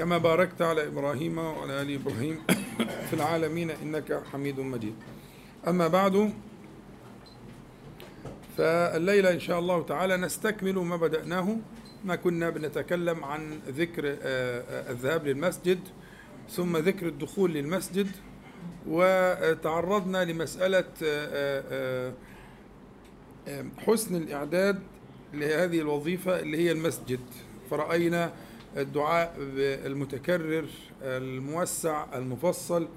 كما باركت على إبراهيم وعلى آل إبراهيم في العالمين إنك حميد مجيد. أما بعد فالليلة إن شاء الله تعالى نستكمل ما بدأناه. ما كنا بنتكلم عن ذكر الذهاب للمسجد ثم ذكر الدخول للمسجد وتعرضنا لمسألة حسن الإعداد لهذه الوظيفة اللي هي المسجد. فرأينا الدعاء المتكرر الموسع المفصل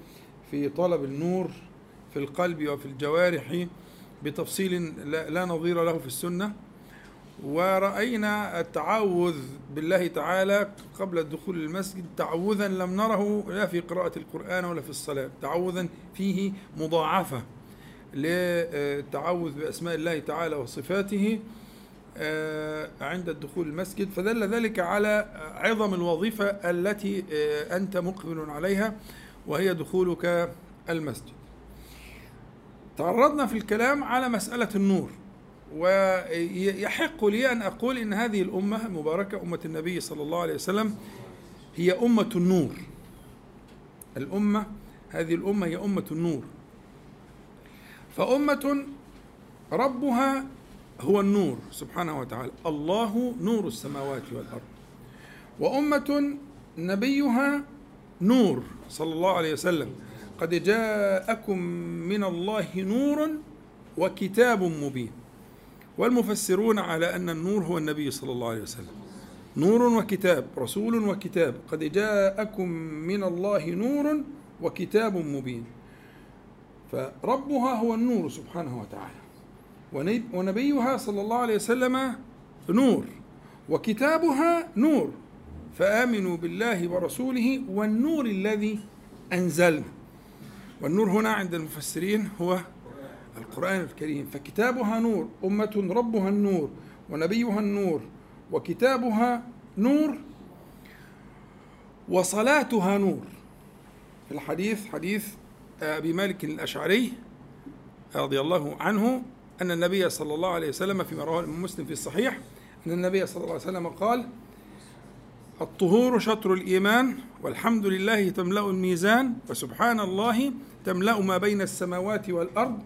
في طلب النور في القلب وفي الجوارح بتفصيل لا نظير له في السنة. ورأينا التعوذ بالله تعالى قبل الدخول للمسجد. تعوذا لم نره لا في قراءة القرآن ولا في الصلاة. تعوذا فيه مضاعفة للتعوذ بأسماء الله تعالى وصفاته. عند الدخول المسجد فدل ذلك على عظم الوظيفة التي أنت مقبل عليها وهي دخولك المسجد. تعرضنا في الكلام على مسألة النور ويحق لي أن أقول إن هذه الأمة المباركة أمة النبي صلى الله عليه وسلم هي أمة النور. الأمة هذه الأمة هي أمة النور. فأمة ربها هو النور سبحانه وتعالى. الله نور السماوات والأرض. وأمة نبيها نور صلى الله عليه وسلم. قد جاءكم من الله نور وكتاب مبين. والمفسرون على أن النور هو النبي صلى الله عليه وسلم. نور وكتاب رسول وكتاب. قد جاءكم من الله نور وكتاب مبين. فربها هو النور سبحانه وتعالى. ونبيها صلى الله عليه وسلم نور وكتابها نور. فآمنوا بالله ورسوله والنور الذي أنزلنا. والنور هنا عند المفسرين هو القرآن الكريم. فكتابها نور أمة ربها النور ونبيها النور وكتابها نور وصلاتها نور. في الحديث حديث أبي مالك الأشعري رضي الله عنه أن النبي صلى الله عليه وسلم فيما رواه مسلم في الصحيح أن النبي صلى الله عليه وسلم قال الطهور شطر الإيمان والحمد لله تملأ الميزان وسبحان الله تملأ ما بين السماوات والأرض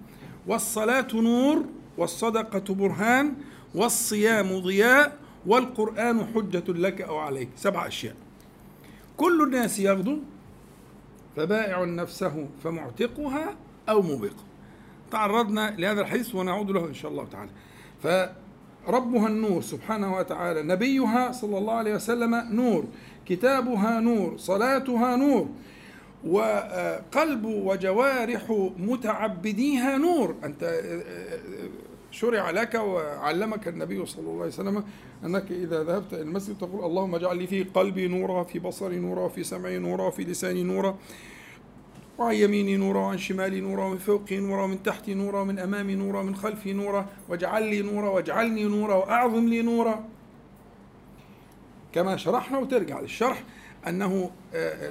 والصلاة نور والصدقة برهان والصيام ضياء والقرآن حجة لك أو عليك. سبع أشياء. كل الناس يغدو فبائع نفسه فمعتقها أو موبقها تعرضنا لهذا الحديث ونعود له إن شاء الله تعالى. فربها النور سبحانه وتعالى نبيها صلى الله عليه وسلم نور كتابها نور صلاتها نور وقلب وجوارح متعبديها نور. أنت شرع لك وعلمك النبي صلى الله عليه وسلم أنك إذا ذهبت إلى المسجد تقول اللهم اجعل لي في قلبي نورا في بصري نورا في سمعي نورا في لساني نورا. وعن يميني نورا وعن شمالي نورا ومن فوقي نورا ومن تحتي نورا ومن أمامي نورا ومن خلفي نورا. واجعل لي نورا واجعلني نورا وأعظم لي نورا. كما شرحنا وترجع للشرح أنه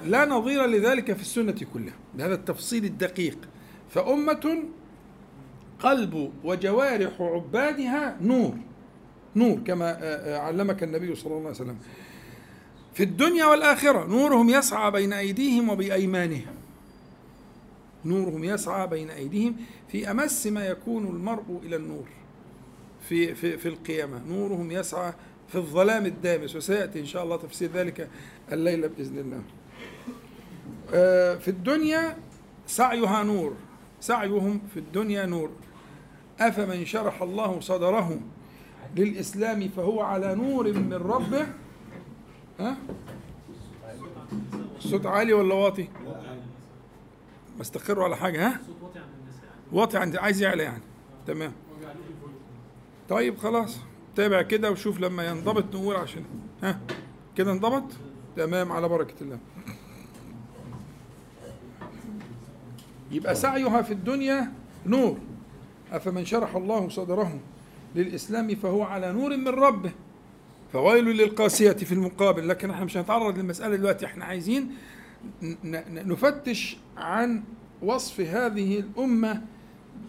لا نظير لذلك في السنة كلها بهذا التفصيل الدقيق. فأمة قلب وجوارح عبادها نور. نور كما علمك النبي صلى الله عليه وسلم. في الدنيا والآخرة نورهم يسعى بين أيديهم وبأيمانهم. نورهم يسعى بين أيديهم في أمس ما يكون المرء إلى النور في في في القيامة. نورهم يسعى في الظلام الدامس وسيأتي إن شاء الله تفسير ذلك الليلة بإذن الله. في الدنيا سعيها نور سعيهم في الدنيا نور. أفمن شرح الله صدره للإسلام فهو على نور من ربه؟ ها؟ الصوت عالي ولا واطي؟ استقروا على حاجة ها؟ واطي عند عايز يعلى يعني. تمام. طيب خلاص. تابع كده وشوف لما ينضبط نقول عشان ها؟ كده انضبط؟ تمام على بركة الله. يبقى سعيها في الدنيا نور. أفمن شرح الله صدره للإسلام فهو على نور من ربه فويل للقاسية في المقابل. لكن إحنا مش هنتعرض للمسألة دلوقتي. إحنا عايزين نفتش عن وصف هذه الأمة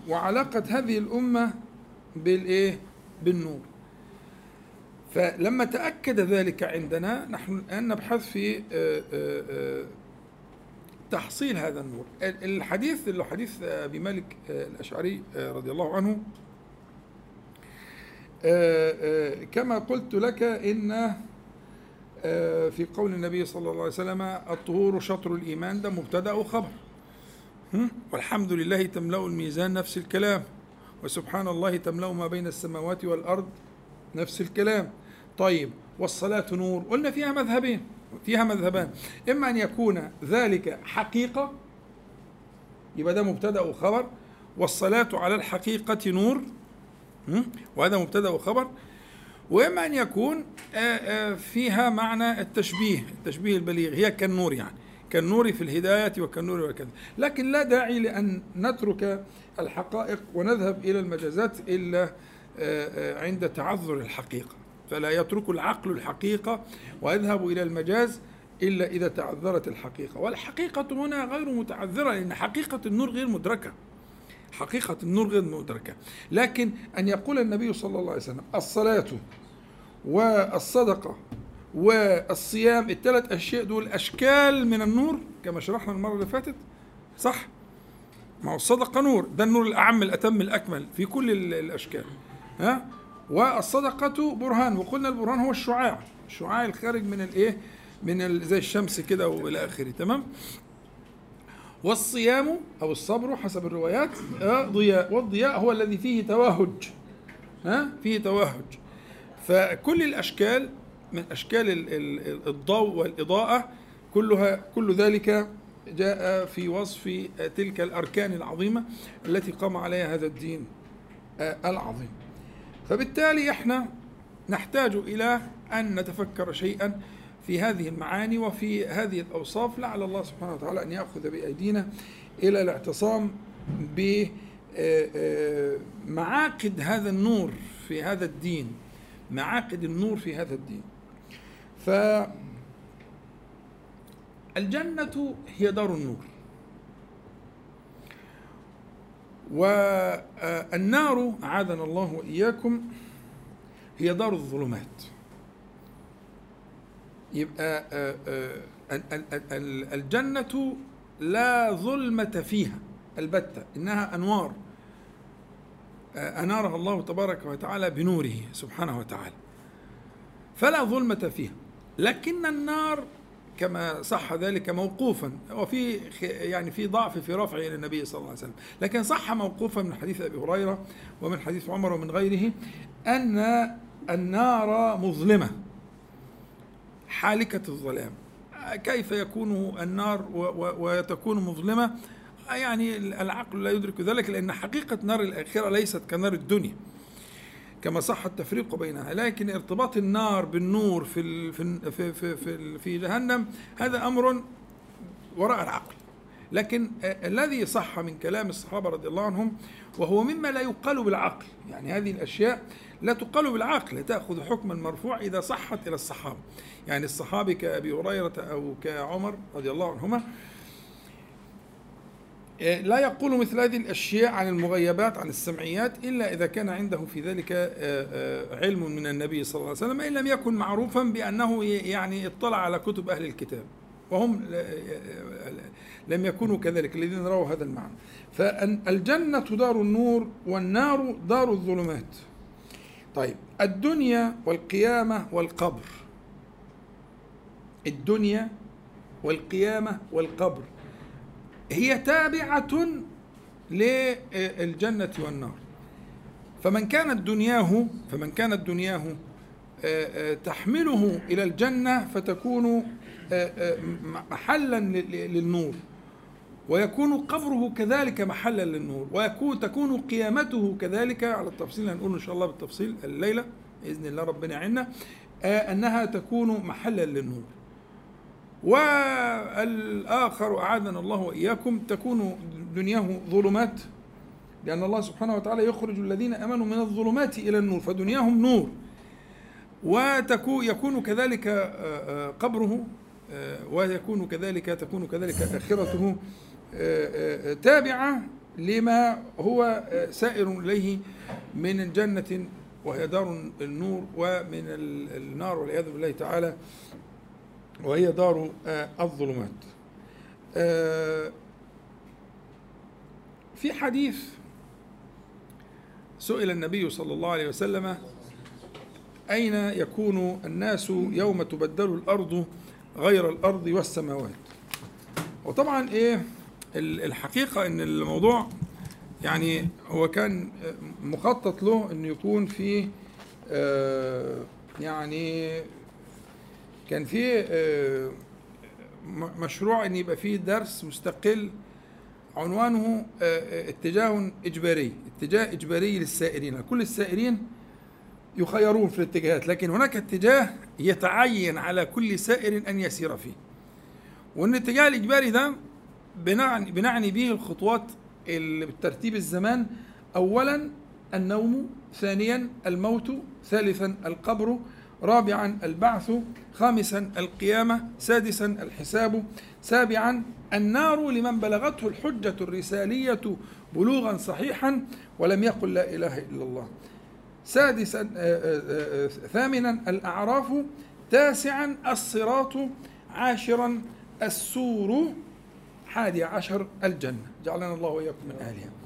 وعلاقة هذه الأمة بالإيه؟ بالنور فلما تأكد ذلك عندنا نحن الآن نبحث في آه، آه، آه، تحصيل هذا النور الحديث اللي حديث أبي مالك الأشعري رضي الله عنه كما قلت لك إن في قول النبي صلى الله عليه وسلم الطهور شطر الإيمان ده مبتدأ وخبر والحمد لله تملأ الميزان نفس الكلام وسبحان الله تملأ ما بين السماوات والأرض نفس الكلام. طيب والصلاة نور قلنا فيها مذهبين فيها مذهبان. إما أن يكون ذلك حقيقة يبقى ده مبتدأ وخبر والصلاة على الحقيقة نور وهذا مبتدأ وخبر وإما أن يكون فيها معنى التشبيه التشبيه البليغ هي كالنور يعني كالنور في الهداية وكالنور وكذا. لكن لا داعي لأن نترك الحقائق ونذهب إلى المجازات إلا عند تعذر الحقيقة. فلا يترك العقل الحقيقة ويذهب إلى المجاز إلا إذا تعذرت الحقيقة. والحقيقة هنا غير متعذرة لأن حقيقة النور غير مدركة. حقيقة النور غير مدركة. لكن أن يقول النبي صلى الله عليه وسلم الصلاة والصدقة والصيام الثلاث أشياء دول أشكال من النور كما شرحنا المرة اللي فاتت. صح؟ ما هو الصدقة نور ده النور الأعم الأتم الأكمل في كل الأشكال. ها؟ والصدقة برهان وقلنا البرهان هو الشعاع. الشعاع الخارج من الايه من زي الشمس كده وإلى آخره تمام؟ والصيام أو الصبر حسب الروايات ضياء والضياء هو الذي فيه توهج. ها؟ فيه توهج. فكل الأشكال من أشكال الضوء والإضاءة كلها كل ذلك جاء في وصف تلك الأركان العظيمة التي قام عليها هذا الدين آه، العظيم. فبالتالي إحنا نحتاج إلى أن نتفكر شيئا في هذه المعاني وفي هذه الأوصاف لعل الله سبحانه وتعالى أن يأخذ بأيدينا إلى الاعتصام بمعاقد هذا النور في هذا الدين. معاقد النور في هذا الدين. ف الجنة هي دار النور. والنار أعاذنا الله وإياكم هي دار الظلمات. يبقى آه، آه، الجنة لا ظلمة فيها البتة إنها أنوار. آه، أنارها الله تبارك وتعالى بنوره سبحانه وتعالى. فلا ظلمة فيها. لكن النار كما صح ذلك موقوفا. وفي يعني في ضعف في رفعه إلى النبي صلى الله عليه وسلم. لكن صح موقوفا من حديث أبي هريرة ومن حديث عمر ومن غيره أن النار مظلمة. حالكة الظلام. كيف يكون النار وتكون مظلمة؟ يعني العقل لا يدرك ذلك لأن حقيقة نار الآخرة ليست كنار الدنيا كما صح التفريق بينها لكن ارتباط النار بالنور في في في في, في جهنم هذا أمر وراء العقل. لكن الذي صح من كلام الصحابة رضي الله عنهم وهو مما لا يقال بالعقل. يعني هذه الأشياء لا تقال بالعقل تأخذ حكم المرفوع إذا صحت إلى الصحابة. يعني الصحابي كأبي هريرة أو كعمر رضي الله عنهما لا يقول مثل هذه الأشياء عن المغيبات عن السمعيات إلا إذا كان عنده في ذلك آه، آه، علم من النبي صلى الله عليه وسلم إن لم يكن معروفا بأنه يعني اطلع على كتب أهل الكتاب وهم آه، لم يكونوا كذلك الذين رووا هذا المعنى. فالجنة دار النور والنار دار الظلمات. طيب الدنيا والقيامة والقبر. الدنيا والقيامة والقبر. هي تابعة للجنة والنار. فمن كانت دنياه فمن كانت دنياه آه، آه، تحمله إلى الجنة فتكون آه، محلا للنور. ويكون قبره كذلك محلا للنور. ويكون تكون قيامته كذلك على التفصيل هنقول إن شاء الله بالتفصيل الليلة بإذن الله ربنا يعيننا أنها تكون محلا للنور. والآخر أعاذنا الله وإياكم. تكون دنياه ظلمات لأن الله سبحانه وتعالى يخرج الذين آمنوا من الظلمات إلى النور فدنياهم نور. ويكون كذلك آه، آه، قبره آه، ويكون كذلك تكون كذلك آخرته تابعة لما هو سائر إليه من الجنة وهي دار النور ومن النار والعياذ بالله تعالى. وهي دار الظلمات. في حديث سئل النبي صلى الله عليه وسلم أين يكون الناس يوم تبدل الأرض غير الأرض والسماوات؟ وطبعا إيه الحقيقة إن الموضوع يعني هو كان مخطط له إنه يكون في آه، يعني كان في آه، مشروع إن يبقى فيه درس مستقل عنوانه آه، اتجاه إجباري اتجاه إجباري للسائرين. كل السائرين يخيرون في الاتجاهات لكن هناك اتجاه يتعين على كل سائر أن يسير فيه. وأن الاتجاه الإجباري ده بنعني, بنعني به الخطوات اللي بالترتيب الزمان. أولا النوم ثانيا الموت ثالثا القبر. رابعا البعث خامسا القيامة سادسا الحساب سابعا النار لمن بلغته الحجة الرسالية بلوغا صحيحا ولم يقل لا إله إلا الله. سادسا آه، آه، آه، ثامنا الأعراف تاسعا الصراط عاشرا السور حادي عشر الجنة. جعلنا الله وإياكم من أهلها.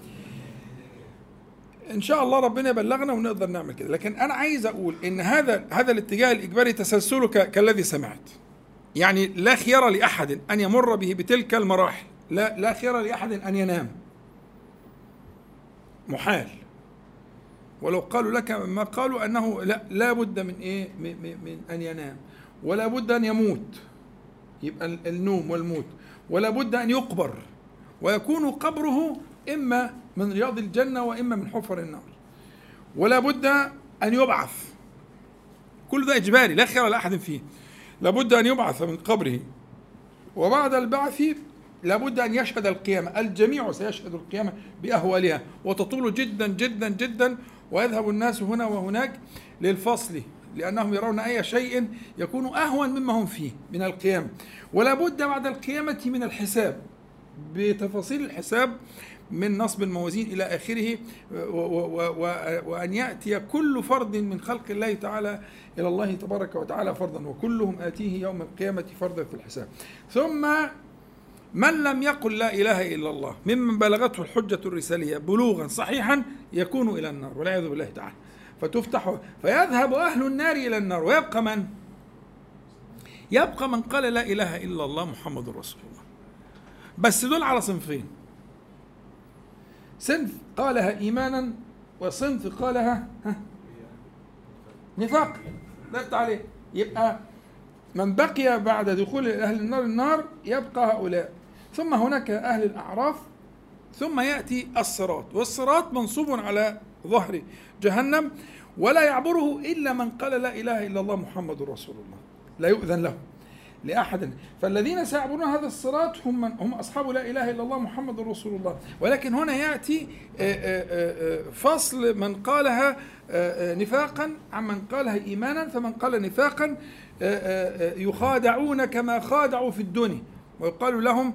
إن شاء الله ربنا يبلغنا ونقدر نعمل كده. لكن أنا عايز أقول إن هذا هذا الاتجاه الإجباري تسلسله كالذي سمعت. يعني لا خيار لأحد أن يمر به بتلك المراحل. لا لا خيار لأحد أن ينام. محال. ولو قالوا لك ما قالوا أنه لا لا بد من إيه؟ من, من أن ينام. ولا بد أن يموت. يبقى النوم والموت. ولا بد أن يقبر. ويكون قبره إما من رياض الجنة وإما من حفر النار. ولا بد أن يبعث. كل ده إجباري لا خير لأحد فيه. لابد أن يبعث من قبره. وبعد البعث لابد أن يشهد القيامة. الجميع سيشهد القيامة بأهوالها. وتطول جدا جدا جدا. ويذهب الناس هنا وهناك للفصل لأنهم يرون أي شيء يكون أهون مما هم فيه من القيامة ولا بد بعد القيامة من الحساب. بتفاصيل الحساب من نصب الموازين إلى آخره وأن يأتي كل فرد من خلق الله تعالى إلى الله تبارك وتعالى فردا وكلهم آتيه يوم القيامة فردا في الحساب. ثم من لم يقل لا إله إلا الله ممن بلغته الحجة الرسالية بلوغا صحيحا يكون إلى النار والعياذ بالله تعالى. فتفتح فيذهب أهل النار إلى النار ويبقى من؟ يبقى من قال لا إله إلا الله محمد رسول الله. بس دول على صنفين. صنف قالها إيمانا وصنف قالها نفاق. ضغط عليه. يبقى من بقي بعد دخول أهل النار النار يبقى هؤلاء. ثم هناك أهل الأعراف ثم يأتي الصراط. والصراط منصوب على ظهر جهنم ولا يعبره إلا من قال لا إله إلا الله محمد رسول الله. لا يؤذن له. لأحد. فالذين سيعبرون هذا الصراط هم من هم أصحاب لا إله إلا الله محمد رسول الله. ولكن هنا يأتي آه، آه، آه، فصل من قالها نفاقا عن من قالها إيمانا فمن قال نفاقا يخادعون كما خادعوا في الدنيا. ويقال لهم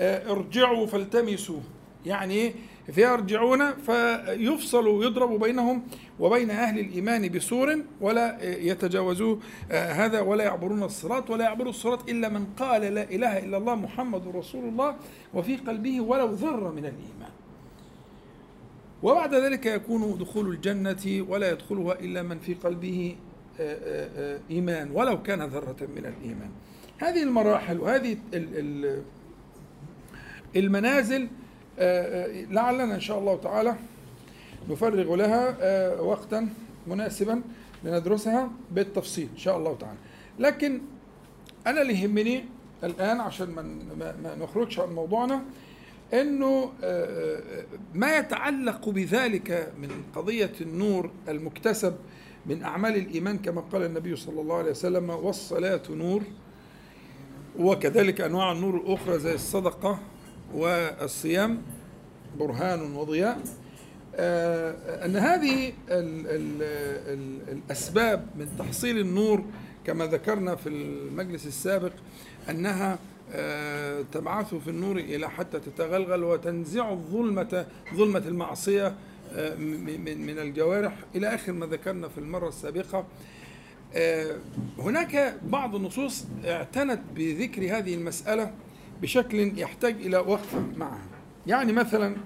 ارجعوا فالتمسوا. يعني إيه فيرجعون فيفصل ويضرب بينهم وبين أهل الإيمان بسور ولا يتجاوزوا آه، هذا ولا يعبرون الصراط ولا يعبر الصراط إلا من قال لا إله إلا الله محمد رسول الله وفي قلبه ولو ذره من الإيمان. وبعد ذلك يكون دخول الجنة ولا يدخلها إلا من في قلبه آه، إيمان ولو كان ذرة من الإيمان. هذه المراحل وهذه المنازل آه، آه، لعلنا إن شاء الله تعالى نفرغ لها آه، وقتا مناسبا لندرسها بالتفصيل إن شاء الله تعالى. لكن أنا اللي يهمني الآن عشان ما نخرجش عن موضوعنا إنه ما يتعلق بذلك من قضية النور المكتسب من أعمال الإيمان كما قال النبي صلى الله عليه وسلم والصلاة نور وكذلك أنواع النور الأخرى زي الصدقة والصيام برهان وضياء. آه، أن هذه ال ال ال الأسباب من تحصيل النور كما ذكرنا في المجلس السابق أنها آه، تبعث في النور إلى حتى تتغلغل وتنزع الظلمة ظلمة المعصية آه، من الجوارح إلى آخر ما ذكرنا في المرة السابقة. هناك بعض النصوص اعتنت بذكر هذه المسألة بشكل يحتاج إلى وقفة معها يعني مثلا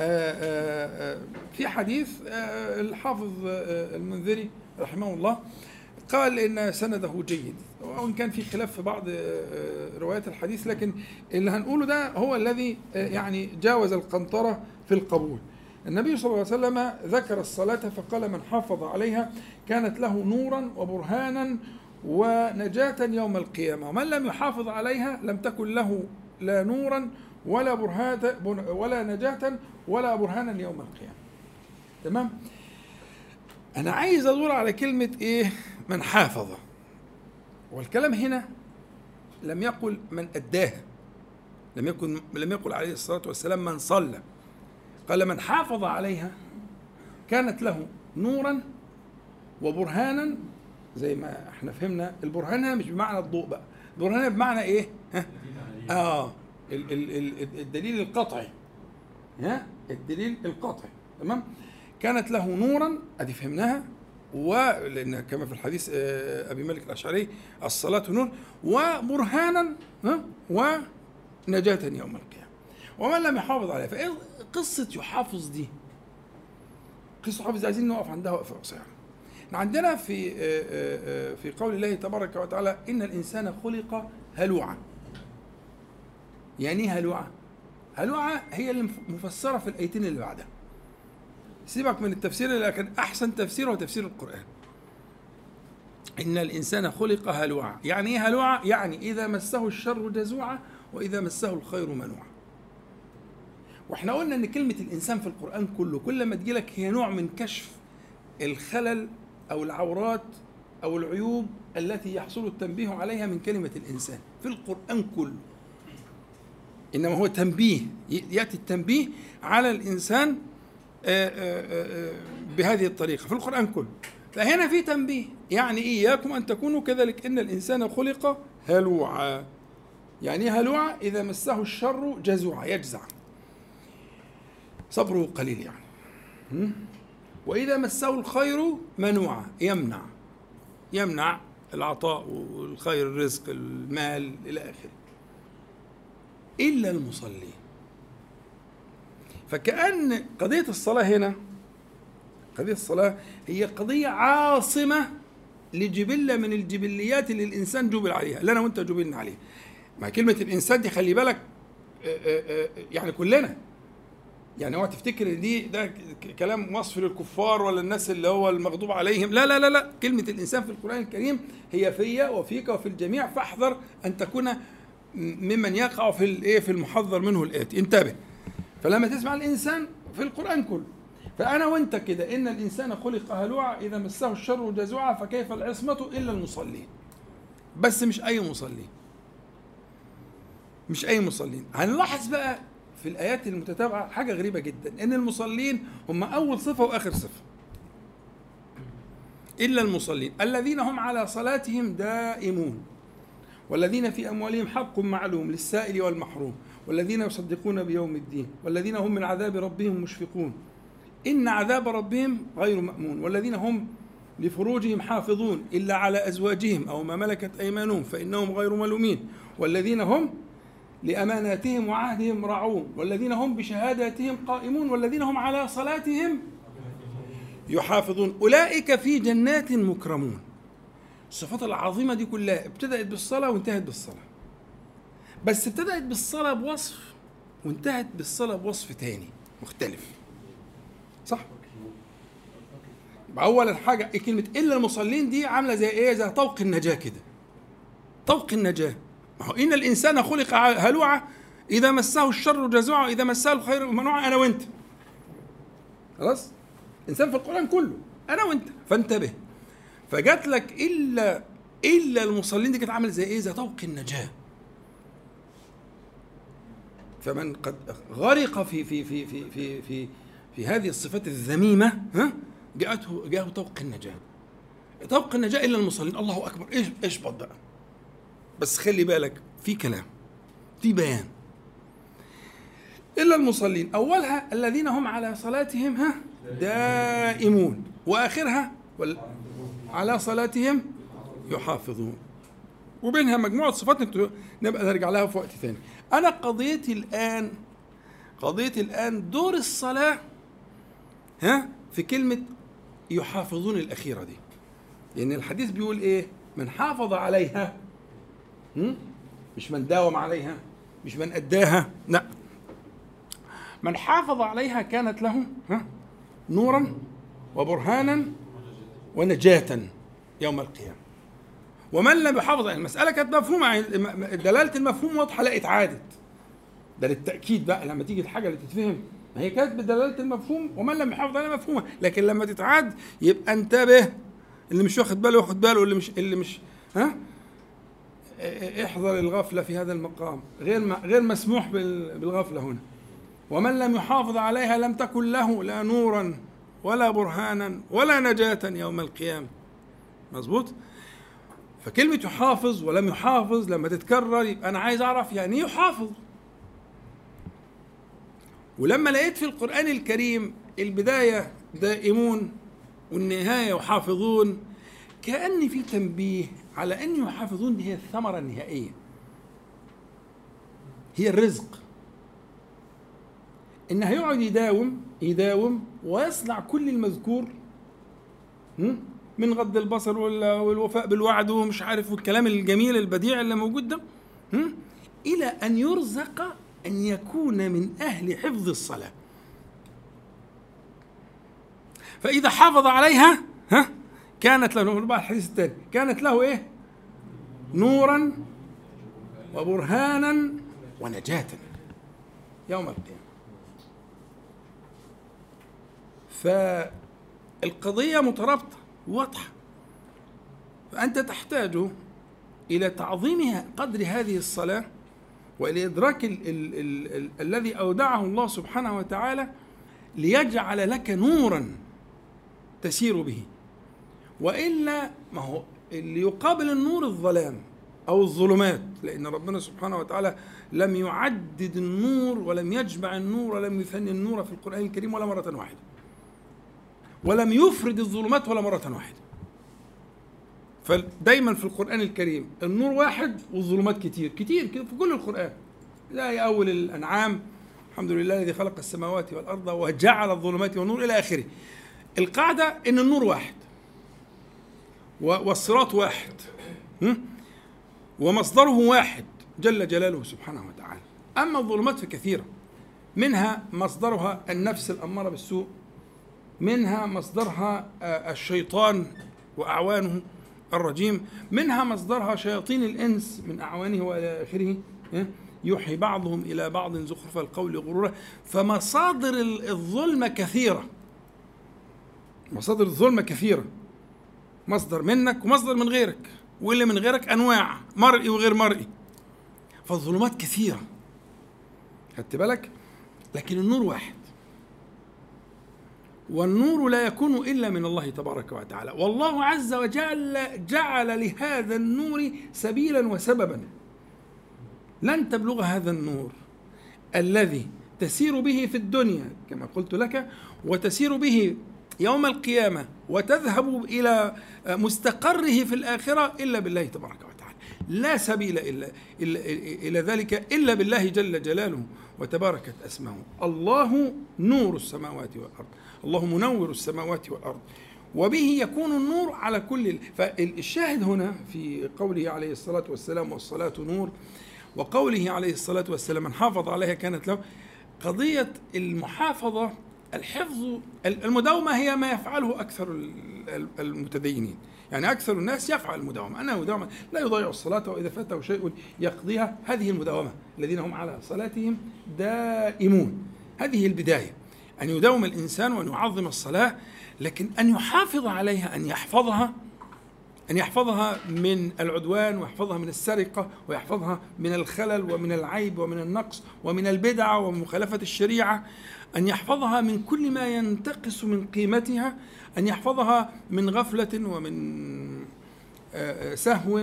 آه، آه، آه، في حديث الحافظ المنذري رحمه الله قال إن سنده جيد. وإن كان في خلاف في بعض روايات الحديث لكن اللي هنقوله ده هو الذي يعني جاوز القنطرة في القبول. النبي صلى الله عليه وسلم ذكر الصلاة فقال من حافظ عليها كانت له نورا وبرهانا ونجاة يوم القيامة. ومن لم يحافظ عليها لم تكن له لا نورا ولا برهان ولا نجاة ولا برهانا يوم القيامة. تمام؟ أنا عايز أدور على كلمة إيه؟ من حافظ. والكلام هنا لم يقل من أداها لم يكن لم يقل عليه الصلاة والسلام من صلى. قال من حافظ عليها كانت له نورا وبرهانا زي ما إحنا فهمنا البرهان مش بمعنى الضوء بقى البرهان بمعنى إيه؟ ها؟ آه الدليل القطعي ها؟ الدليل القطعي تمام؟ كانت له نورا أدي فهمناها ولان كما في الحديث آه، أبي مالك الأشعري الصلاة نور وبرهانا ونجاة يوم القيامة. ومن لم يحافظ عليها فإيه قصة يحافظ دي؟ قصة يحافظ عايزين نقف عندها وقفة قصيرة. عندنا في آه، آه، في قول الله تبارك وتعالى إن الإنسان خلق هلوعا. يعني إيه هلوعة؟ هلوعة هي المفسرة في الآيتين اللي بعدها. سيبك من التفسير لكن أحسن تفسير هو تفسير القرآن. إن الإنسان خلق هلوعا. يعني إيه هلوعا؟ يعني إذا مسه الشر جزوعا وإذا مسه الخير منوعا. وإحنا قلنا إن كلمة الإنسان في القرآن كله كل ما تجيلك هي نوع من كشف الخلل أو العورات أو العيوب التي يحصل التنبيه عليها من كلمة الإنسان في القرآن كله. إنما هو تنبيه يأتي التنبيه على الإنسان آه، آه، آه، بهذه الطريقة في القرآن كله. فهنا في تنبيه يعني إياكم أن تكونوا كذلك. إن الإنسان خلق هلوعا. يعني هلوعا؟ إذا مسه الشر جزوعا يجزع. صبره قليل يعني. وإذا مسه الخير منوعا يمنع. يمنع العطاء والخير الرزق المال إلى آخره. إلا المصلين فكأن قضية الصلاة هنا قضية الصلاة هي قضية عاصمة لجبلة من الجبليات اللي الإنسان جبل عليها. اللي أنا وأنت جبلنا عليها. مع كلمة الإنسان دي خلي بالك آه، آه، آه، يعني كلنا. يعني هو تفتكر دي ده كلام وصف للكفار ولا الناس اللي هو المغضوب عليهم. لا لا لا لا. كلمة الإنسان في القرآن الكريم هي فيا وفيك وفي الجميع فاحذر أن تكون ممن يقع في الايه في المحذر منه الاتي انتبه. فلما تسمع الإنسان في القرآن كله فأنا وأنت كده إن الإنسان خلق هلوعا إذا مسه الشر جزوعا فكيف العصمة إلا المصلين؟ بس مش أي مصلين. مش أي مصلين. هنلاحظ بقى في الآيات المتتابعة حاجة غريبة جدا إن المصلين هم أول صفة وآخر صفة. إلا المصلين الذين هم على صلاتهم دائمون والذين في أموالهم حق معلوم للسائل والمحروم والذين يصدقون بيوم الدين والذين هم من عذاب ربهم مشفقون. إن عذاب ربهم غير مأمون والذين هم لفروجهم حافظون إلا على أزواجهم أو ما ملكت أيمانهم فإنهم غير ملومين. والذين هم لأماناتهم وعهدهم راعون والذين هم بشهاداتهم قائمون والذين هم على صلاتهم يحافظون. أولئك في جنات مكرمون. الصفات العظيمة دي كلها ابتدأت بالصلاة وانتهت بالصلاة. بس ابتدأت بالصلاة بوصف وانتهت بالصلاة بوصف تاني مختلف. صح؟ يبقى اول حاجة إيه كلمة إلا المصلين دي عاملة زي إيه؟ زي طوق النجاة كده. طوق النجاة. ما هو إن الإنسان خلق هلوعا إذا مسه الشر جزوعا اذا مسه الخير منوعا أنا وأنت. خلاص؟ إنسان في القرآن كله أنا وأنت. فانتبه. فجات لك إلا إلا المصلين دي كانت عاملة زي إيه؟ زي طوق النجاة. فمن قد غرق في في في في في في, في هذه الصفات الذميمة ها؟ جاءته جاءه طوق النجاة. طوق النجاة إلا المصلين. الله أكبر. إيش اشبط بقى بس خلي بالك في كلام في بيان. إلا المصلين أولها الذين هم على صلاتهم ها دائمون. وآخرها على صلاتهم يحافظون. وبينها مجموعة صفات نبقى نرجع لها في وقت ثاني أنا قضيتي الآن قضيتي الآن دور الصلاة ها في كلمة يحافظون الأخيرة دي. لأن الحديث بيقول إيه؟ من حافظ عليها مش من داوم عليها؟ مش من أداها؟ لا. من حافظ عليها كانت له نورا وبرهانا ونجاة يوم القيامة. ومن لم يحافظ على المسألة كانت مفهومة دلالة المفهوم واضحة لا اتعادت ده للتأكيد بقى لما تيجي الحاجة اللي تتفهم. ما هي كانت بدلالة المفهوم ومن لم يحافظ عليها مفهومة. لكن لما تتعاد يبقى انتبه اللي مش واخد باله ياخد باله اللي مش اللي مش ها؟ احذر الغفلة في هذا المقام. غير غير مسموح بالغفلة هنا. ومن لم يحافظ عليها لم تكن له لا نورا ولا برهانا ولا نجاة يوم القيامة. مظبوط؟ فكلمة يحافظ ولم يحافظ لما تتكرر يبقى أنا عايز أعرف يعني إيه يحافظ؟ ولما لقيت في القرآن الكريم البداية دائمون والنهاية يحافظون كأن في تنبيه على أن يحافظون هي الثمرة النهائية. هي الرزق. إن هيقعد يداوم يداوم ويصنع كل المذكور من غض البصر والوفاء بالوعد ومش عارف والكلام الجميل البديع اللي موجود ده إلى أن يرزق أن يكون من أهل حفظ الصلاة. فإذا حافظ عليها ها؟ كانت له بقى الحديث الثاني كانت له إيه؟ نورا وبرهانا ونجاة يوم القيامة. فالقضية مترابطة واضحة. فأنت تحتاج إلى تعظيم قدر هذه الصلاة وإلى إدراك ال ال ال ال الذي أودعه الله سبحانه وتعالى ليجعل لك نورا تسير به. وإلا ما هو اللي يقابل النور الظلام أو الظلمات لأن ربنا سبحانه وتعالى لم يعدد النور ولم يجمع النور ولم يثني النور في القرآن الكريم ولا مرة واحدة. ولم يفرد الظلمات ولا مرة واحدة. فدايما في القرآن الكريم النور واحد والظلمات كتير كتير في كل القرآن. لا أول الأنعام الحمد لله الذي خلق السماوات والأرض وجعل الظلمات والنور إلى آخره. القاعدة إن النور واحد. والصراط واحد. ومصدره واحد جل جلاله سبحانه وتعالى. أما الظلمات فكثيرة. منها مصدرها النفس الأمارة بالسوء. منها مصدرها آه، الشيطان وأعوانه الرجيم. منها مصدرها شياطين الإنس من أعوانه وإلى آخره. يوحي بعضهم إلى بعض زخرف القول غرورا. فمصادر الظلمة كثيرة. مصادر الظلمة كثيرة. مصدر منك ومصدر من غيرك واللي من غيرك أنواع مرئي وغير مرئي. فالظلمات كثيرة. خدت بالك؟ لكن النور واحد. والنور لا يكون إلا من الله تبارك وتعالى. والله عز وجل جعل لهذا النور سبيلا وسببا. لن تبلغ هذا النور الذي تسير به في الدنيا كما قلت لك وتسير به يوم القيامة وتذهب إلى مستقره في الآخرة إلا بالله تبارك وتعالى. لا سبيل الا الا إلى ذلك إلا بالله جل جلاله وتباركت اسماؤه الله نور السماوات والأرض. الله منور السماوات والأرض. وبه يكون النور على كل فالشاهد هنا في قوله عليه الصلاة والسلام والصلاة نور وقوله عليه الصلاة والسلام من حافظ عليها كانت له قضية المحافظة الحفظ المداومة هي ما يفعله أكثر المتدينين. يعني أكثر الناس يفعل المداومة. أنا مداومة لا يضيع الصلاة وإذا فاته شيء يقضيها. هذه المداومة الذين هم على صلاتهم دائمون. هذه البداية. أن يداوم الإنسان وأن يعظم الصلاة لكن أن يحافظ عليها أن يحفظها أن يحفظها من العدوان ويحفظها من السرقة ويحفظها من الخلل ومن العيب ومن النقص ومن البدع ومن مخالفة الشريعة. أن يحفظها من كل ما ينتقص من قيمتها أن يحفظها من غفلة ومن آه، آه، سهو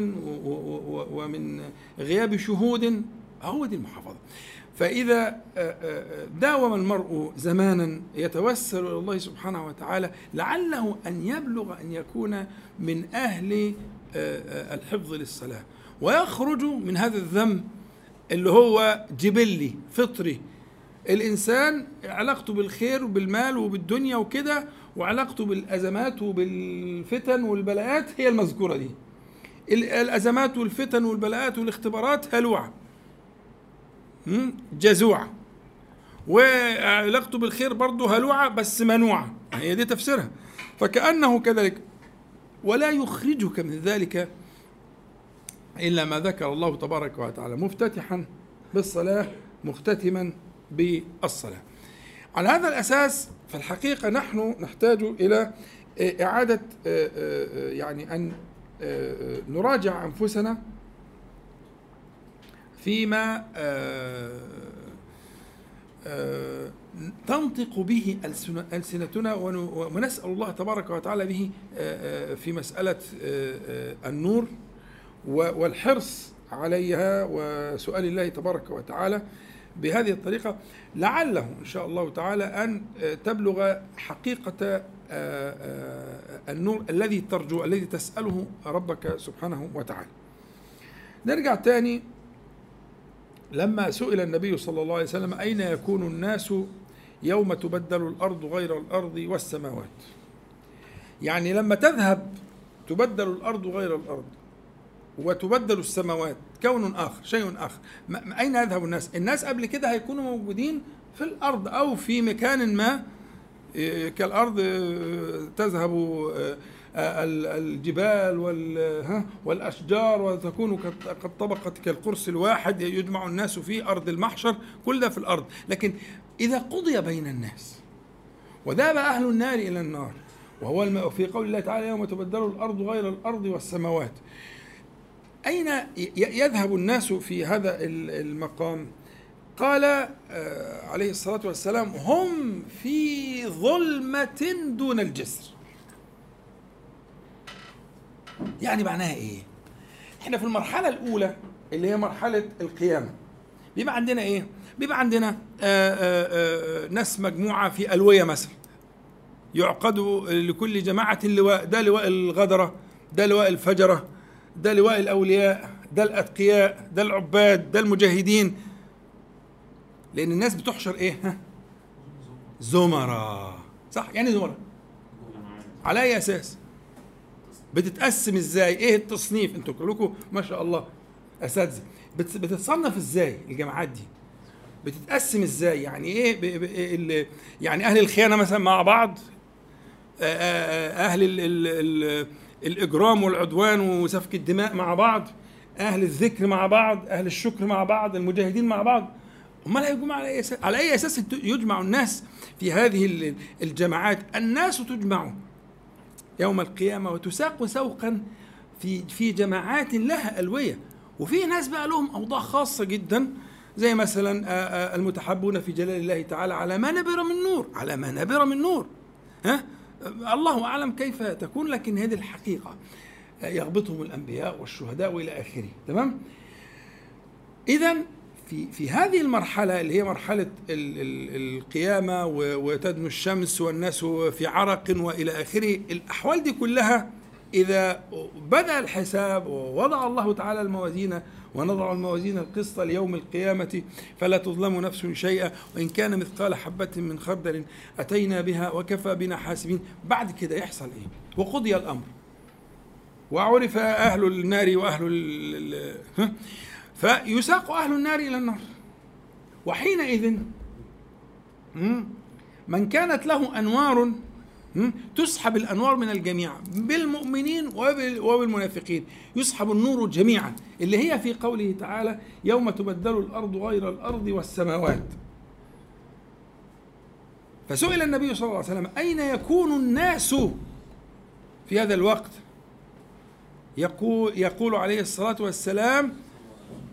ومن غياب شهود. هو دي المحافظة. فإذا آه، داوم المرء زمانا يتوسل إلى الله سبحانه وتعالى لعله أن يبلغ أن يكون من أهل الحفظ للصلاة. ويخرج من هذا الذنب اللي هو جبلي فطري الإنسان علاقته بالخير وبالمال وبالدنيا وكده وعلاقته بالأزمات وبالفتن والبلاءات هي المذكورة دي. الأزمات والفتن والبلاءات والاختبارات هلوعة. جزوعة. وعلاقته بالخير برضه هلوعة بس منوعة. هي دي تفسيرها. فكأنه كذلك ولا يخرجك من ذلك إلا ما ذكر الله تبارك وتعالى. مفتتحا بالصلاة مختتما بالصلاة. على هذا الأساس في الحقيقة نحن نحتاج إلى إعادة يعني أن نراجع أنفسنا فيما تنطق به ألسنتنا ونسأل الله تبارك وتعالى به في مسألة النور والحرص عليها وسؤال الله تبارك وتعالى. بهذه الطريقة لعله إن شاء الله تعالى أن تبلغ حقيقة آه، آه، النور الذي ترجو الذي تسأله ربك سبحانه وتعالى. نرجع تاني. لما سئل النبي صلى الله عليه وسلم أين يكون الناس يوم تبدل الأرض غير الأرض والسماوات؟ يعني لما تذهب تبدل الأرض غير الأرض وتبدل السماوات كون آخر شيء آخر. أين يذهب الناس؟ الناس قبل كده هيكونوا موجودين في الأرض أو في مكان ما إيه، كالأرض إيه، تذهب إيه، الجبال والأشجار وتكون قد طبقت كالقرص الواحد يجمع الناس في أرض المحشر كل ده في الأرض. لكن إذا قضي بين الناس وذهب أهل النار إلى النار وهو في قول الله تعالى يوم تبدل الأرض غير الأرض والسماوات أين يذهب الناس في هذا المقام؟ قال آه، عليه الصلاة والسلام هم في ظلمة دون الجسر. يعني معناها إيه؟ إحنا في المرحلة الأولى اللي هي مرحلة القيامة. بيبقى عندنا إيه؟ بيبقى عندنا آآ آه، آآ آه، ناس مجموعة في ألوية مثلا. يعقد لكل جماعة لواء ده لواء الغدرة ده لواء الفجرة ده لواء الأولياء ده الأتقياء ده العباد ده المجاهدين لأن الناس بتحشر إيه؟ زمرة صح يعني زمرة على أي أساس؟ بتتقسم إزاي؟ إيه التصنيف؟ أنتوا كلكم ما شاء الله أساتذة بتتصنف إزاي الجماعات دي؟ بتتقسم إزاي يعني إيه يعني أهل الخيانة مثلا مع بعض أهل ال ال ال الإجرام والعدوان وسفك الدماء مع بعض أهل الذكر مع بعض أهل الشكر مع بعض المجاهدين مع بعض. أمال هيجمع على أي أساس على أي أساس يجمع الناس في هذه الجماعات؟ الناس تجمع يوم القيامة وتساق سوقا في في جماعات لها ألوية. وفي ناس بقى لهم أوضاع خاصة جدا زي مثلا المتحبون في جلال الله تعالى على ما نبر من نور على ما نبر من نور. ها؟ الله أعلم كيف تكون لكن هذه الحقيقة يغبطهم الأنبياء والشهداء وإلى آخره. تمام؟ اذا في في هذه المرحلة اللي هي مرحلة ال ال القيامة وتدنو الشمس والناس في عرق وإلى آخره الأحوال دي كلها إذا بدأ الحساب ووضع الله تعالى الموازين ونضع الموازين القسط ليوم القيامة فلا تظلم نفس شيئا. وإن كان مثقال حبة من خردل أتينا بها وكفى بنا حاسبين. بعد كده يحصل إيه؟ وقضي الأمر. وعرف أهل النار وأهل ال فيساق أهل النار إلى النار. وحينئذ من كانت له أنوار تسحب الأنوار من الجميع بالمؤمنين وبالمنافقين. يسحب النور جميعا اللي هي في قوله تعالى يوم تبدل الأرض غير الأرض والسماوات. فسئل النبي صلى الله عليه وسلم أين يكون الناس في هذا الوقت؟ يقول يقول عليه الصلاة والسلام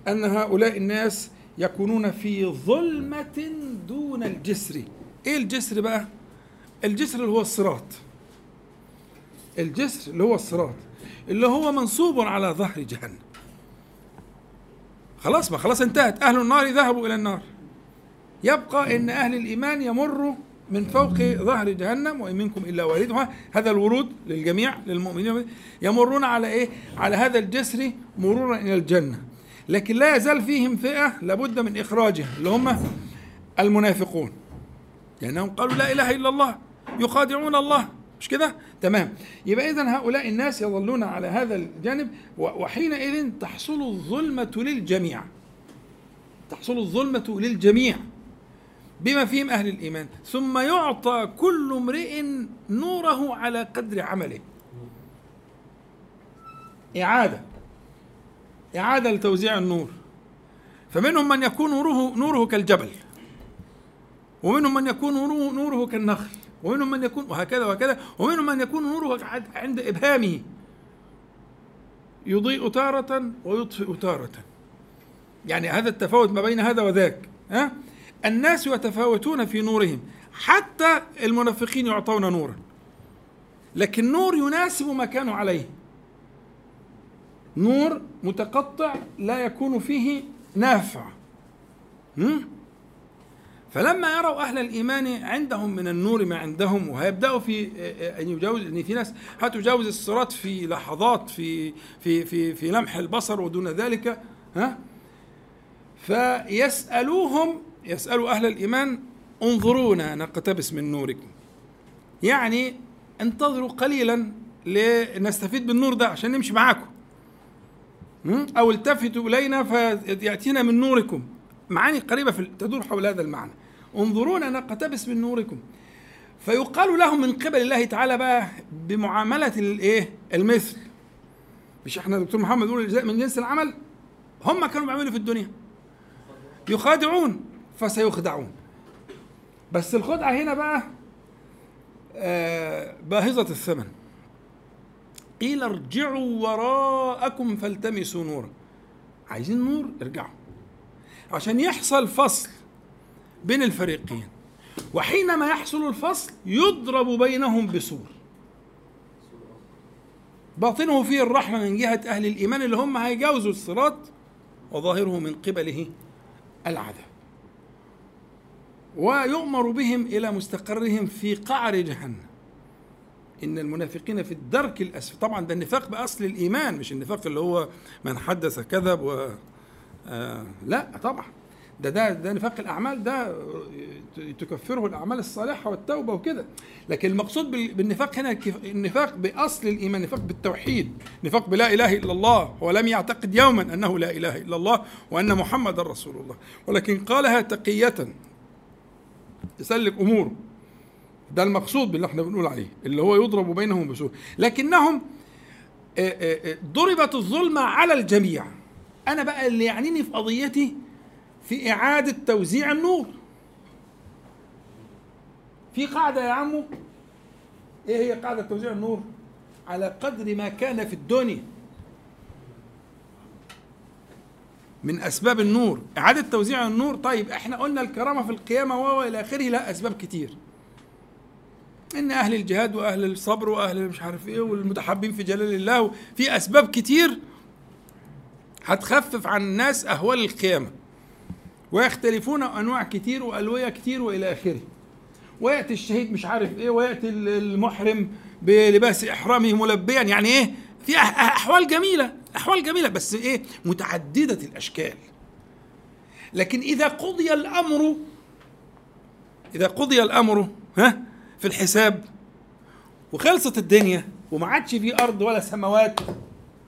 أن هؤلاء الناس يكونون في ظلمة دون الجسر. إيه الجسر بقى؟ الجسر اللي هو الصراط. الجسر اللي هو الصراط اللي هو منصوب على ظهر جهنم. خلاص ما خلاص انتهت. أهل النار ذهبوا إلى النار. يبقى أن أهل الإيمان يمروا من فوق ظهر جهنم وإن منكم إلا واردها هذا الورود للجميع للمؤمنين. يمرون على إيه؟ على هذا الجسر مرورا إلى الجنة. لكن لا يزال فيهم فئة لابد من إخراجها اللي هم المنافقون. لأنهم قالوا لا إله إلا الله. يخادعون الله. مش كده؟ تمام. يبقى إذا هؤلاء الناس يظلون على هذا الجانب وحينئذ تحصل الظلمة للجميع. تحصل الظلمة للجميع. بما فيهم أهل الإيمان. ثم يعطى كل امرئ نوره على قدر عمله. إعادة. إعادة لتوزيع النور. فمنهم من يكون نوره نوره كالجبل. ومنهم من يكون نوره, نوره كالنخل. ومنهم من يكون وهكذا وهكذا ومنهم من يكون نوره عند إبهامه. يضيء تارة ويطفئ تارة. يعني هذا التفاوت ما بين هذا وذاك ها؟ الناس يتفاوتون في نورهم حتى المنافقين يعطون نورا. لكن نور يناسب ما كانوا عليه. نور متقطع لا يكون فيه نافع. فلما يروا أهل الإيمان عندهم من النور ما عندهم وهيبدأوا في أن يجاوز إن في ناس هتجاوز الصراط في لحظات في في في في لمح البصر ودون ذلك ها؟ فيسألوهم يسألوا أهل الإيمان انظرونا نقتبس من نوركم. يعني انتظروا قليلا لنستفيد بالنور ده عشان نمشي معاكم. أو التفتوا إلينا فيأتينا من نوركم. معاني قريبة في تدور حول هذا المعنى. انظرونا نقتبس من نوركم. فيقال لهم من قبل الله تعالى بقى بمعاملة الايه المثل. مش إحنا دكتور محمد يقول الجزاء من جنس العمل؟ هم كانوا بيعملوا في الدنيا. يخادعون فسيخدعون. بس الخدعة هنا بقى آه باهظة الثمن. قيل ارجعوا وراءكم فالتمسوا نورا. عايزين نور؟ ارجعوا. عشان يحصل فصل بين الفريقين. وحينما يحصل الفصل يضرب بينهم بسور. باطنه فيه الرحمة من جهة أهل الإيمان اللي هم هيجاوزوا الصراط وظاهره من قبله العذاب. ويؤمر بهم إلى مستقرهم في قعر جهنم. إن المنافقين في الدرك الأسفل. طبعا ده النفاق بأصل الإيمان مش النفاق اللي هو من حدث كذب و آه لا طبعا. ده ده ده نفاق الأعمال ده تكفره الأعمال الصالحة والتوبة وكده. لكن المقصود بالنفاق هنا النفاق بأصل الإيمان نفاق بالتوحيد نفاق بلا إله إلا الله ولم يعتقد يوما أنه لا إله إلا الله وأن محمدا رسول الله. ولكن قالها تقية. يسلك اموره ده المقصود باللي إحنا بنقول عليه اللي هو يضرب بينهم بسوء. لكنهم ضربت الظلمة على الجميع. أنا بقى اللي يعنيني في قضيتي في إعادة توزيع النور. في قاعدة يا عمو؟ إيه هي قاعدة توزيع النور؟ على قدر ما كان في الدنيا. من أسباب النور. إعادة توزيع النور طيب إحنا قلنا الكرامة في القيامة وإلى آخره لا أسباب كتير. إن أهل الجهاد وأهل الصبر وأهل مش عارف إيه والمتحبين في جلال الله في أسباب كتير هتخفف عن الناس أهوال القيامة. ويختلفون أنواع كتير وألوية كتير وإلى آخره. ويأتي الشهيد مش عارف إيه ويأتي المحرم بلباس إحرامه ملبيا. يعني إيه؟ في أحوال جميلة أحوال جميلة بس إيه؟ متعددة الأشكال. لكن إذا قضي الأمر إذا قضي الأمر ها؟ في الحساب وخلصت الدنيا وما عادش في أرض ولا سماوات